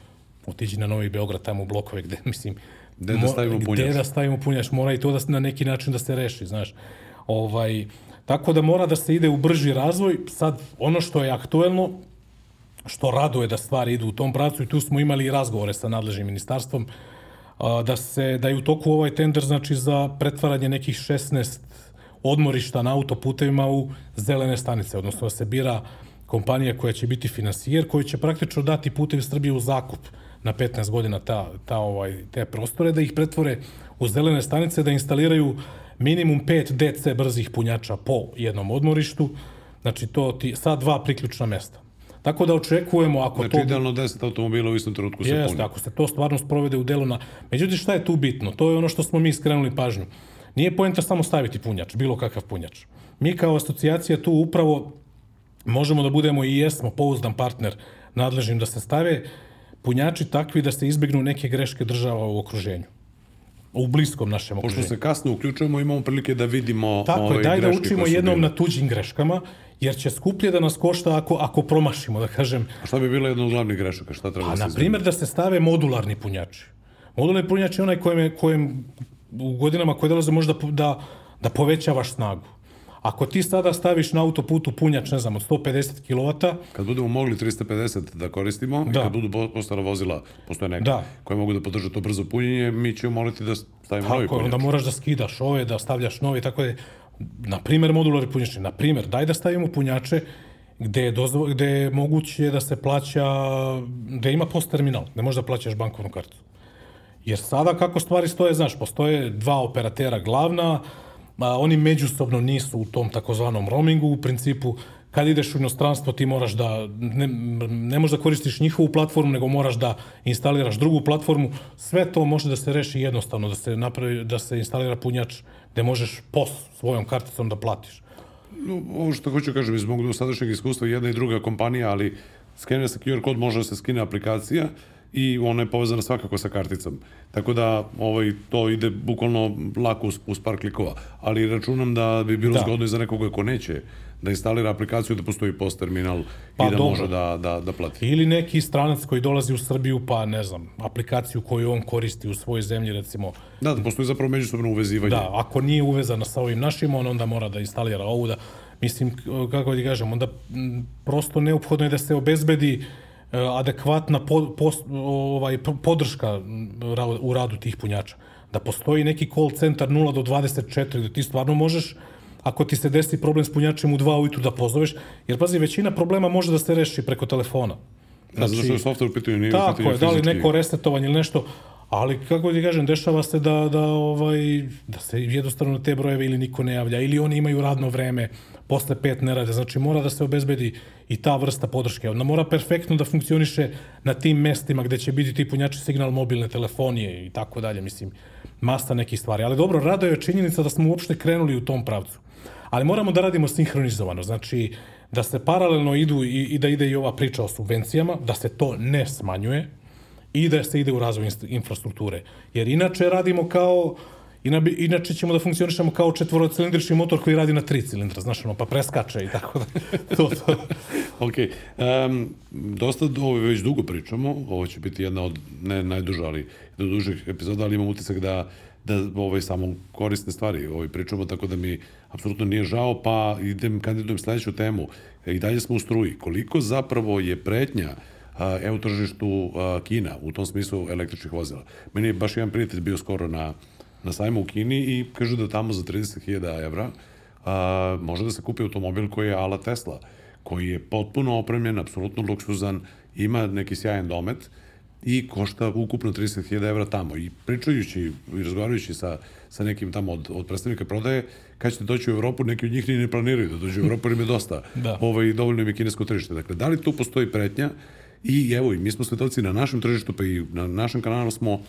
otiđi na Novi Beograd, tamo u blokove gde, mislim, gde da stavimo punjač? Gde da stavimo punjač, mora i to da na neki način da se reši, znaš. Ovaj, tako da mora da se ide u brži razvoj. Sad, ono što je aktuelno, što raduje da stvari idu u tom pravcu i tu smo imali razgovore sa nadležnim ministarstvom da se da je u toku ovaj tender znači za pretvaranje nekih 16 odmorišta na autoputevima u zelene stanice, odnosno da se bira kompanija koja će biti finansijer, koji će praktično dati putevi Srbije u zakup na 15 godina ta, ta, ovaj, te prostore, da ih pretvore u zelene stanice, da instaliraju minimum 5 DC brzih punjača po jednom odmorištu, znači to ti, sa dva priključna mesta. Tako da očekujemo, ako Znači, to... idealno 10 automobila u istom trenutku se puni. ako se to stvarno sprovede u delu na... Međutim, šta je tu bitno? To je ono što smo mi skrenuli pažnju. Nije poenta samo staviti punjač, bilo kakav punjač. Mi kao asocijacija tu upravo možemo da budemo i jesmo pouzdan partner nadležnim da se stave punjači takvi da se izbegnu neke greške država u okruženju. U bliskom našem Pošto okruženju. se kasno uključujemo, imamo prilike da vidimo Tako ove je, daj da učimo jednom bile. na tuđim greškama, jer će skuplje da nas košta ako, ako promašimo, da kažem, A šta bi bilo jedna od glavnih grešaka? Šta treba A da se na primjer da se stave modularni punjači. Modularni punjač je onaj kojem, je, kojem u godinama koje dolaze možda da, da povećavaš snagu. Ako ti sada staviš na autoputu punjač, ne znam, od 150 kW, Kad budemo mogli 350 da koristimo Da. i kad budu po- postala vozila, postoje neka, Da. koje mogu da podrže to brzo punjenje, mi ćemo moliti da stavimo novi tako, je, punjač. onda moraš da skidaš ove, da stavljaš nove, tako da je, na primjer, modularni punjači. Na primjer, daj da stavimo punjače gde je, dozvo, gde je moguće da se plaća, gde ima post terminal, gde možeš da plaćaš bankovnu kartu. Jer sada kako stvari stoje, znaš, postoje dva operatera glavna, a, oni međusobno nisu u tom takozvanom roamingu, u principu kad ideš u inostranstvo ti moraš da, ne, ne možeš da koristiš njihovu platformu, nego moraš da instaliraš drugu platformu. Sve to može da se reši jednostavno, da se, napravi, da se instalira punjač gde možeš POS svojom karticom da platiš. No, ovo što hoću kažem, iz mog dosadašnjeg iskustva, jedna i druga kompanija, ali skenira se QR kod, može da se skine aplikacija i ona je povezana svakako sa karticom. Tako da ovaj, to ide bukvalno lako uz, uz par klikova. Ali računam da bi bilo Da. zgodno i za nekoga ko neće da instalira aplikaciju, da postoji post terminal Pa i da dobro. može da, da, da plati. Ili neki stranac koji dolazi u Srbiju, pa ne znam, aplikaciju koju on koristi u svojoj zemlji, recimo, Da, da postoji zapravo međusobno uvezivanje. Da, ako nije uvezana sa ovim našim, on onda mora da instalira ovu da, mislim, kako ti kažem, onda prosto neophodno je da se obezbedi e, adekvatna po, pos- ovaj, podrška u radu tih punjača. Da postoji neki call centar 0 do 24, da ti stvarno možeš ako ti se desi problem s punjačem u 2 ujutru da pozoveš, jer pazi, većina problema može da se reši preko telefona. Zato što je software u pitanju, nije Tako je, da li neko resetovanje ili nešto, ali kako ti kažem, dešava se da, da, ovaj, da se jednostavno te brojeve ili niko ne javlja, ili oni imaju radno vreme, posle pet ne rade, znači mora da se obezbedi i ta vrsta podrške. Onda mora perfektno da funkcioniše na tim mestima gde će biti ti punjači signal mobilne telefonije i tako dalje, mislim, masta nekih stvari. Ali dobro, rado je činjenica da smo uopšte krenuli u tom pravcu. Ali moramo da radimo sinhronizovano, znači da se paralelno idu i, i da ide i ova priča o subvencijama, da se to ne smanjuje i da se ide u razvoj infrastrukture. Jer inače radimo kao inače ćemo da funkcionišemo kao četvorocilindrični motor koji radi na tri cilindra, znaš, ono, pa preskače i tako da. to, to. Ok, um, dosta ovo već dugo pričamo, ovo će biti jedna od, ne najduža, ali od dužih epizoda, ali imam utisak da, da ovaj, samo korisne stvari ovaj, pričamo, tako da mi apsolutno nije žao, pa idem, kandidujem sledeću temu. I dalje smo u struji. Koliko zapravo je pretnja EU tržištu a, Kina, u tom smislu električnih vozila? Meni je baš jedan prijatelj bio skoro na, na sajmu u Kini i kaže da tamo za 30.000 evra a, može da se kupi automobil koji je ala Tesla, koji je potpuno opremljen, apsolutno luksuzan, ima neki sjajan domet i košta ukupno 30.000 evra tamo. I pričajući i razgovarajući sa, sa nekim tamo od, od predstavnika prodaje, kad ćete doći u Evropu, neki od njih ni ne planiraju da dođu u Evropu, jer im je dosta. Da. Ovaj, dovoljno im je kinesko tržište. Dakle, da li tu postoji pretnja? I evo, i mi smo svedoci na našem tržištu, pa i na našem kanalu smo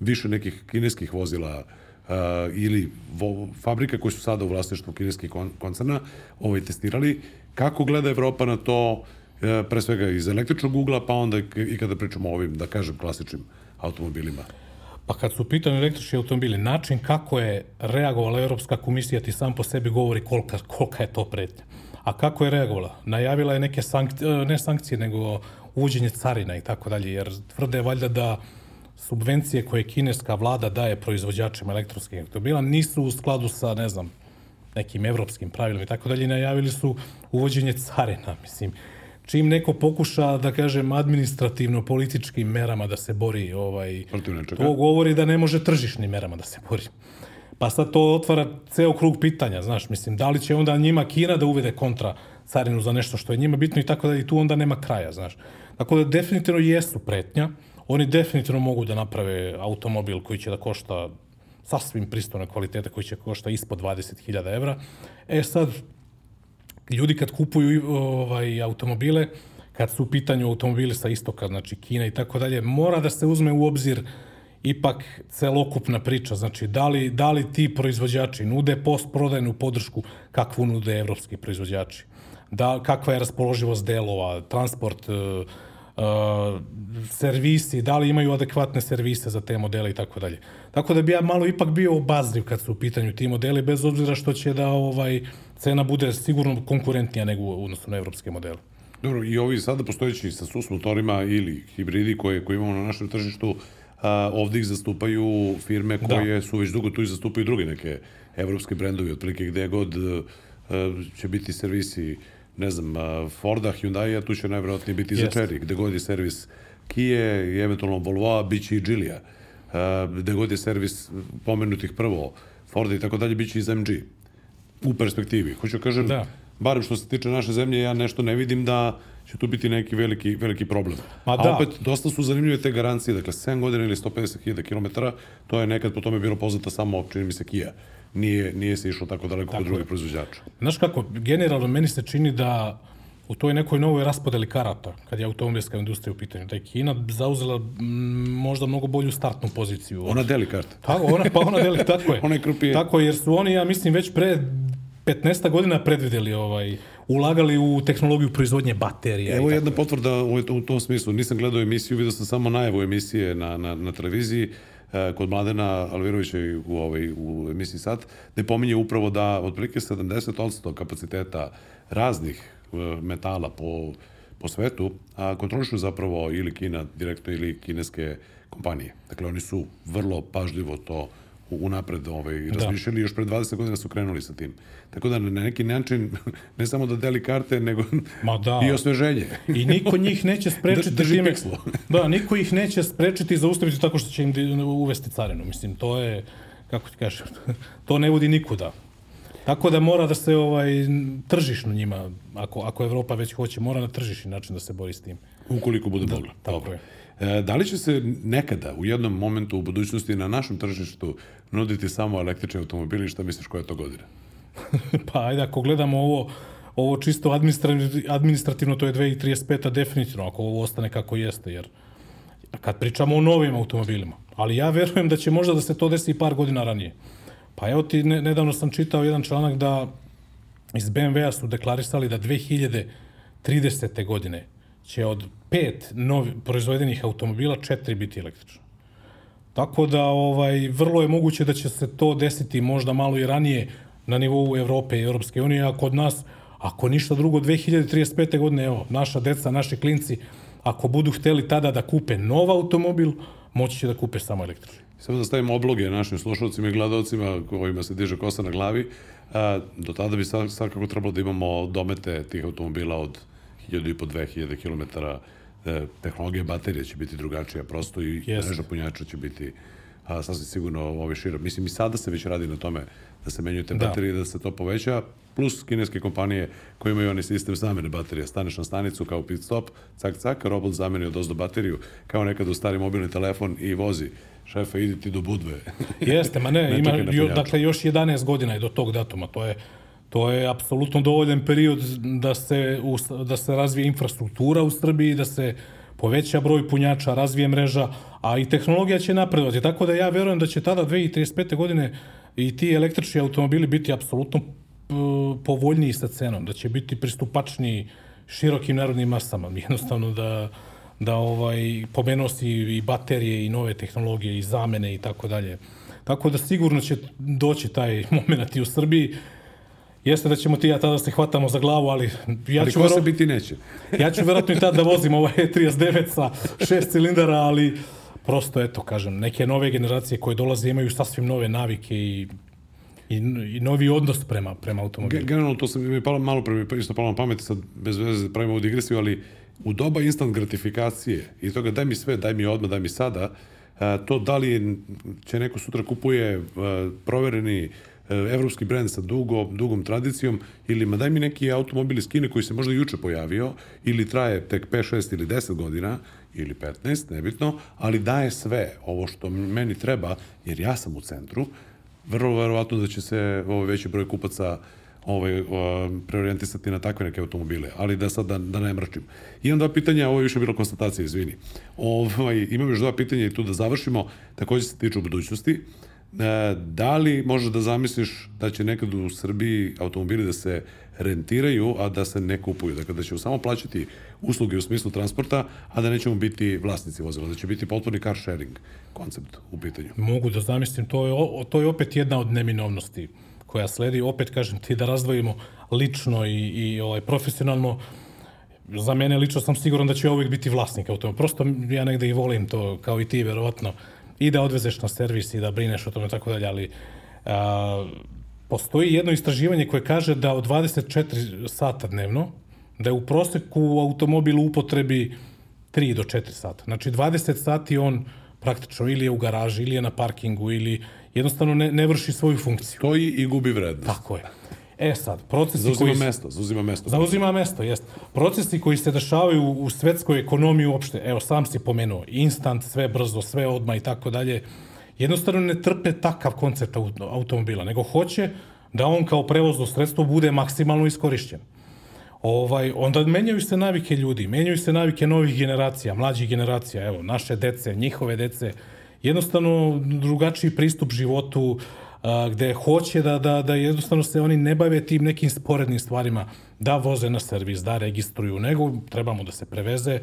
više nekih kineskih vozila uh, ili vo, fabrika koje su sada u vlasništvu kineskih kon, koncerna ovaj, testirali. Kako gleda Evropa na to, e, pre svega iz električnog ugla, pa onda i- kada pričamo o ovim, da kažem, klasičnim automobilima. Pa kad su u pitanju električni automobili, način kako je reagovala Europska komisija ti sam po sebi govori kolika, kolika je to pretnja. A kako je reagovala? Najavila je neke sankcije, ne sankcije, nego uvođenje carina i tako dalje, jer tvrde valjda da subvencije koje kineska vlada daje proizvođačima elektronskih automobila nisu u skladu sa, ne znam, nekim evropskim pravilima i tako dalje, najavili su uvođenje carina, mislim. Čim neko pokuša, da kažem, administrativno političkim merama da se bori ovaj, to govori da ne može tržišnim merama da se bori. Pa sad to otvara ceo krug pitanja, znaš, mislim, da li će onda njima Kina da uvede kontra carinu za nešto što je njima bitno i tako da i tu onda nema kraja, znaš. Tako da definitivno jesu pretnja, oni definitivno mogu da naprave automobil koji će da košta sasvim pristojne kvalitete, koji će košta ispod 20.000 evra. E sad, ljudi kad kupuju ovaj automobile, kad su u pitanju automobili sa istoka, znači Kina i tako dalje, mora da se uzme u obzir ipak celokupna priča, znači da li, da li ti proizvođači nude postprodajnu podršku kakvu nude evropski proizvođači, da, kakva je raspoloživost delova, transport, uh, uh, servisi, da li imaju adekvatne servise za te modele i tako dalje. Tako da bi ja malo ipak bio obazriv kad su u pitanju ti modeli, bez obzira što će da ovaj cena bude sigurno konkurentnija nego u odnosu na evropske modele. Dobro, i ovi sada postojeći sa sus motorima ili hibridi koje, koje imamo na našem tržištu, a, ovde ih zastupaju firme Da. koje da. su već dugo tu i zastupaju druge neke evropske brendovi, otprilike gde god a, će biti servisi ne znam, a, Forda, Hyundai, tu će najvjerojatnije biti za Jeste. Cherry, gde god je servis Kia i eventualno Volvoa, bit će i Gilia. A, gde god je servis pomenutih prvo Forda i tako dalje, bit će i za MG u perspektivi. Hoću da kažem, Da. barem što se tiče naše zemlje, ja nešto ne vidim da će tu biti neki veliki, veliki problem. Ma A da. opet, dosta su zanimljive te garancije, dakle, 7 godina ili 150.000 km, to je nekad po tome bilo poznata samo, čini mi se, Kia. Nije, nije se išlo tako daleko kod drugih proizvođača. Znaš kako, generalno meni se čini da u toj nekoj novoj raspodeli karata, kad je automobilska industrija u pitanju, da je Kina zauzela mm, možda mnogo bolju startnu poziciju. Ona deli karte. Tako, ona, pa ona deli, tako je. Ona je krupije. Tako je, jer su oni, ja mislim, već pre 15 godina predvideli, ovaj, ulagali u tehnologiju proizvodnje baterija. Evo jedna potvrda u, u tom smislu. Nisam gledao emisiju, vidio sam samo najavu emisije na, na, na televiziji e, kod Mladena Alvirovića u, ovaj, u emisiji Sat, gde pominje upravo da otprilike 70% kapaciteta raznih metala po, po svetu a, kontrolišu zapravo ili Kina direktno ili kineske kompanije. Dakle, oni su vrlo pažljivo to unapred ovaj, razmišljali, još pre 20 godina su krenuli sa tim. Tako da na neki način, ne samo da deli karte, nego Ma da. i osveženje. I niko njih neće sprečiti Drži time. pikslo. da, niko ih neće sprečiti i zaustaviti tako što će im uvesti carinu. Mislim, to je, kako ti kažem, to ne vodi nikuda. Tako da mora da se ovaj tržišno njima, ako, ako Evropa već hoće, mora na tržišni način da se bori s tim. Ukoliko bude mogla. tako Dobro. je. E, da li će se nekada, u jednom momentu u budućnosti, na našem tržištu nuditi samo električni automobili? Šta misliš koja je to godina? pa ajde, ako gledamo ovo, ovo čisto administrativno, administrativno to je 2035, definitivno, ako ovo ostane kako jeste, jer kad pričamo o novim automobilima, ali ja verujem da će možda da se to desi i par godina ranije. Pa evo ti, ne, nedavno sam čitao jedan članak da iz BMW-a su deklarisali da 2030. godine će od pet novi, proizvedenih automobila četiri biti električna. Tako da ovaj vrlo je moguće da će se to desiti možda malo i ranije na nivou Evrope i Europske unije, a kod nas, ako ništa drugo, 2035. godine, evo, naša deca, naši klinci, ako budu hteli tada da kupe nov automobil, moći će da kupe samo električni. Samo da stavimo obloge našim slušalcima i gledalcima kojima se diže kosa na glavi. A, do tada bi sad, svakako trebalo da imamo domete tih automobila od 1000 i po 2000 km. E, tehnologija baterije će biti drugačija, prosto i Jeste. mreža punjača će biti a, sasvim sigurno ove šira. Mislim, i sada se već radi na tome da se menjaju te Da. baterije, da se to poveća, plus kineske kompanije koje imaju onaj sistem zamene baterija. Staneš na stanicu kao pit stop, cak, cak, robot zameni od ozdo bateriju, kao nekad u stari mobilni telefon i vozi. Šefe, idi ti do budve. Jeste, ma ne, Ne ima, jo, dakle, još 11 godina je do tog datuma. To je, to je apsolutno dovoljan period da se, u- da se razvije infrastruktura u Srbiji, da se poveća broj punjača, razvije mreža, a i tehnologija će napredovati. Tako da ja verujem da će tada 2035. godine i ti električni automobili biti apsolutno povoljniji sa cenom, da će biti pristupačniji širokim narodnim masama. Jednostavno da da ovaj pomenuo si i baterije i nove tehnologije i zamene i tako dalje. Tako da sigurno će doći taj moment i u Srbiji. Jeste da ćemo ti ja tada se hvatamo za glavu, ali ja Ali ću, se vero, biti neće. ja ću verovatno i tad da vozim ovaj E39 sa šest cilindara, ali prosto, eto, kažem, neke nove generacije koje dolaze imaju sasvim nove navike i, i, i novi odnos prema, prema automobilu. Generalno, to sam mi palo, malo pre isto palo na pamet, sad bez veze pravimo ovu digresiju, ali u doba instant gratifikacije i toga daj mi sve, daj mi odmah, daj mi sada, to da li će neko sutra kupuje provereni a, evropski brend sa dugo, dugom tradicijom ili ma daj mi neki automobil iz Kine koji se možda juče pojavio ili traje tek 5, 6 ili 10 godina ili 15, nebitno, ali daje sve ovo što meni treba jer ja sam u centru, vrlo verovatno da će se ovaj veći broj kupaca ovaj, preorijentisati na takve neke automobile, ali da sad da, da ne mrčim. Imam dva pitanja, ovo je više bilo konstatacija, izvini. Ovaj, imam još dva pitanja i tu da završimo, takođe se tiču budućnosti. E, da li možeš da zamisliš da će nekad u Srbiji automobili da se rentiraju, a da se ne kupuju? Dakle, da ćemo samo plaćati usluge u smislu transporta, a da nećemo biti vlasnici vozila, da će biti potpuni car sharing koncept u pitanju. Mogu da zamislim, to je, to je opet jedna od neminovnosti koja sledi. Opet kažem ti da razdvojimo lično i, i ovaj, profesionalno, za mene lično sam siguran da će ja uvijek biti vlasnik automobila. Prosto ja negde i volim to, kao i ti, verovatno, i da odvezeš na servis i da brineš o tome tako dalje, ali a, postoji jedno istraživanje koje kaže da od 24 sata dnevno, da je u proseku u upotrebi 3 do 4 sata. Znači 20 sati on praktično ili je u garaži, ili je na parkingu, ili jednostavno ne, ne vrši svoju funkciju. Stoji i gubi vrednost. Tako je. E sad, procesi zauzima koji... mesto, zauzima mesto. Zauzima mesto, jest. Procesi koji se dešavaju u svetskoj ekonomiji uopšte, evo sam si pomenuo, instant, sve brzo, sve odma i tako dalje, jednostavno ne trpe takav koncept automobila, nego hoće da on kao prevozno sredstvo bude maksimalno iskorišćen. Ovaj, onda menjaju se navike ljudi, menjaju se navike novih generacija, mlađih generacija, evo, naše dece, njihove dece, jednostavno drugačiji pristup životu, a, gde hoće da, da, da jednostavno se oni ne bave tim nekim sporednim stvarima, da voze na servis, da registruju, nego trebamo da se preveze,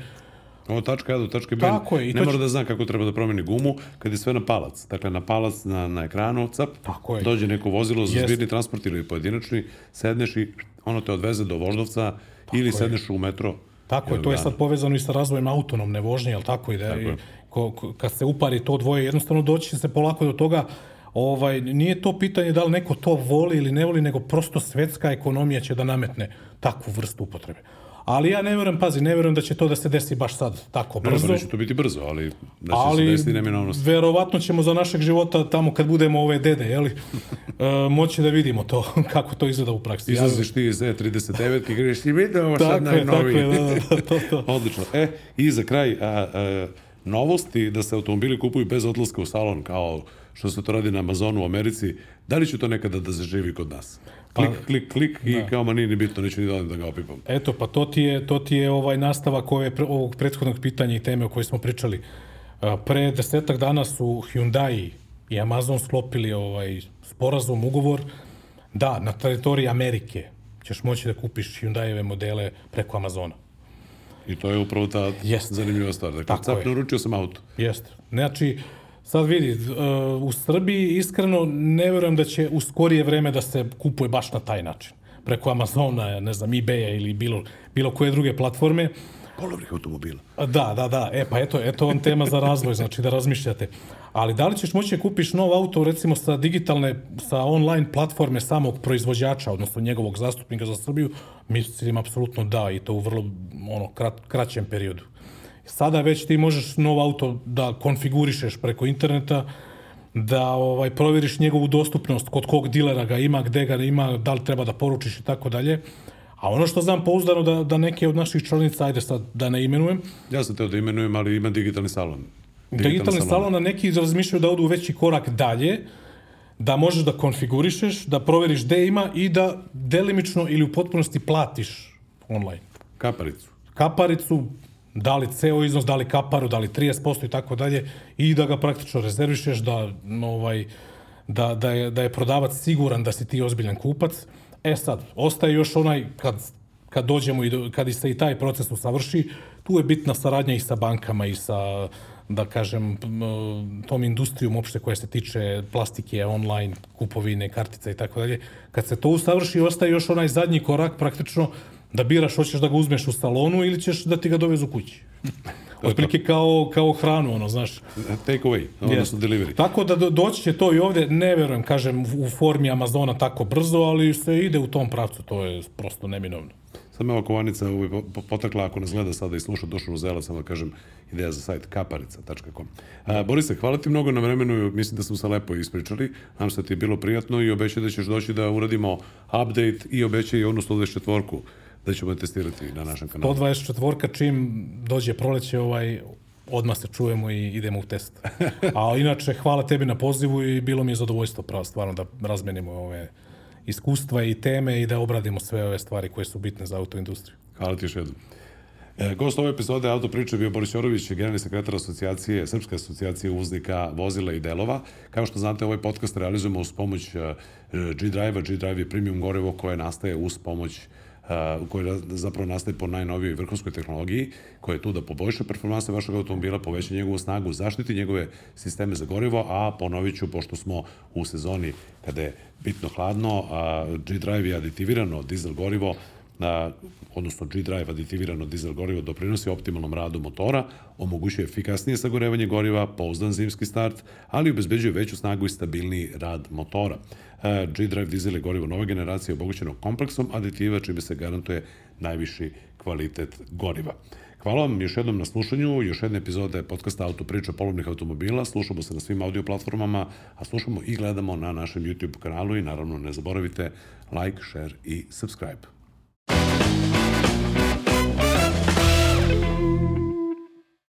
Ovo tačka A do tačke B Tako je, i ne mora će- da zna kako treba da promeni gumu kad je sve na palac. Dakle, na palac na, na ekranu, cap, Tako je. dođe neko vozilo za Jest. zbirni transport ili pojedinačni, sedneš i ono te odveze do Voždovca ili je. sedneš u metro. Tako je, to je sad povezano i sa razvojem autonomne vožnje, jel tako? I da, Tako je. I, ko, ko, kad se upari to dvoje, jednostavno doći se polako do toga, ovaj, nije to pitanje da li neko to voli ili ne voli, nego prosto svetska ekonomija će da nametne takvu vrstu upotrebe. Ali ja ne verujem, pazi, ne verujem da će to da se desi baš sad tako Ne, brzo. pa neće to biti brzo, ali da će se ali desiti neminovnost. verovatno ćemo za našeg života tamo kad budemo ove dede, jeli, e, moći da vidimo to, kako to izgleda u praksi. Izlaziš ti iz E39 i kažeš ti vidi ovo sad je, tako najnoviji. je, da, da, to, to. Odlično. E, i za kraj, a, a, novosti da se automobili kupuju bez odlaska u salon, kao što se to radi na Amazonu u Americi, da li će to nekada da zaživi kod nas? Klik, klik, klik i kao ma nije ni bitno, neću ni dovoljno da ga opipam. Eto, pa to ti je, to ti je ovaj nastavak ove, pre- ovog prethodnog pitanja i teme o kojoj smo pričali. Pre desetak dana su Hyundai i Amazon sklopili ovaj sporazum, ugovor, da, na teritoriji Amerike ćeš moći da kupiš Hyundaieve modele preko Amazona. I to je upravo ta Jest. zanimljiva stvar. Dakle, Tako cap, je. naručio sam auto. Jeste. Znači, sad vidi, uh, u Srbiji iskreno ne verujem da će u skorije vreme da se kupuje baš na taj način. Preko Amazona, ne znam, eBaya ili bilo, bilo koje druge platforme. Polovnih automobila. Da, da, da. E, pa eto, eto vam tema za razvoj, znači da razmišljate. Ali da li ćeš moći da kupiš nov auto, recimo sa digitalne, sa online platforme samog proizvođača, odnosno njegovog zastupnika za Srbiju, mislim apsolutno da i to u vrlo ono, krat, kraćem periodu. Sada već ti možeš nov auto da konfigurišeš preko interneta, da ovaj proveriš njegovu dostupnost, kod kog dilera ga ima, gde ga ima, da li treba da poručiš i tako dalje. A ono što znam pouzdano da, da neke od naših članica, ajde sad da ne imenujem, Ja sam teo da imenujem, ali ima digitalni salon. Digitalni salon, a neki razmišljaju da odu veći korak dalje, da možeš da konfigurišeš, da proveriš gde ima i da delimično ili u potpunosti platiš online. Kaparicu. Kaparicu, da li ceo iznos, da li kaparu, da li 30% i tako dalje, i da ga praktično rezervišeš, da, ovaj, da, da, je, da je prodavac siguran da si ti ozbiljan kupac. E sad, ostaje još onaj, kad, kad dođemo i do, kad se i taj proces usavrši, tu je bitna saradnja i sa bankama i sa da kažem, tom industrijom uopšte koja se tiče plastike, online, kupovine, kartica i tako dalje. Kad se to usavrši, ostaje još onaj zadnji korak praktično da biraš hoćeš da ga uzmeš u salonu ili ćeš da ti ga dovezu kući. Otprilike kao, kao hranu, ono, znaš. Take away, odnosno delivery. Tako da do, doći će to i ovde, ne verujem, kažem, u formi Amazona tako brzo, ali se ide u tom pravcu, to je prosto neminovno. Sad me ova kovanica ovaj, po- po- potakla, ako nas gleda sada i sluša Dušanu Zela, samo da kažem ideja za sajt kaparica.com. A, Borise, hvala ti mnogo na vremenu, mislim da smo se lepo ispričali, nam se ti je bilo prijatno i obećaj da ćeš doći da uradimo update i obećaj onu 124 da ćemo testirati na našem kanalu. 124 čim dođe proleće, ovaj, odmah se čujemo i idemo u test. A inače, hvala tebi na pozivu i bilo mi je zadovoljstvo pravo stvarno da razmenimo ove iskustva i teme i da obradimo sve ove stvari koje su bitne za autoindustriju. Hvala ti još jednom. E, gost ove epizode Auto priče bio Boris Jorović, generalni sekretar asocijacije, Srpske asocijacije uvoznika vozila i delova. Kao što znate, ovaj podcast realizujemo uz pomoć e, G-Drive-a. G-Drive je premium gorevo koje nastaje uz pomoć uh, koji zapravo nastaje po najnovijoj vrhunskoj tehnologiji, koja je tu da poboljša performanse vašeg automobila, poveća njegovu snagu, zaštiti njegove sisteme za gorivo, a ponovit ću, pošto smo u sezoni kada je bitno hladno, G-Drive je aditivirano dizel gorivo, na, odnosno G-Drive aditivirano dizel gorivo doprinosi optimalnom radu motora, omogućuje efikasnije sagorevanje goriva, pouzdan zimski start, ali obezbeđuje veću snagu i stabilniji rad motora. G-Drive dizel je gorivo nove generacije obogućeno kompleksom aditiva, čime se garantuje najviši kvalitet goriva. Hvala vam još jednom na slušanju, još jedna epizoda je podcasta Auto priča polovnih automobila. Slušamo se na svim audio platformama, a slušamo i gledamo na našem YouTube kanalu i naravno ne zaboravite like, share i subscribe.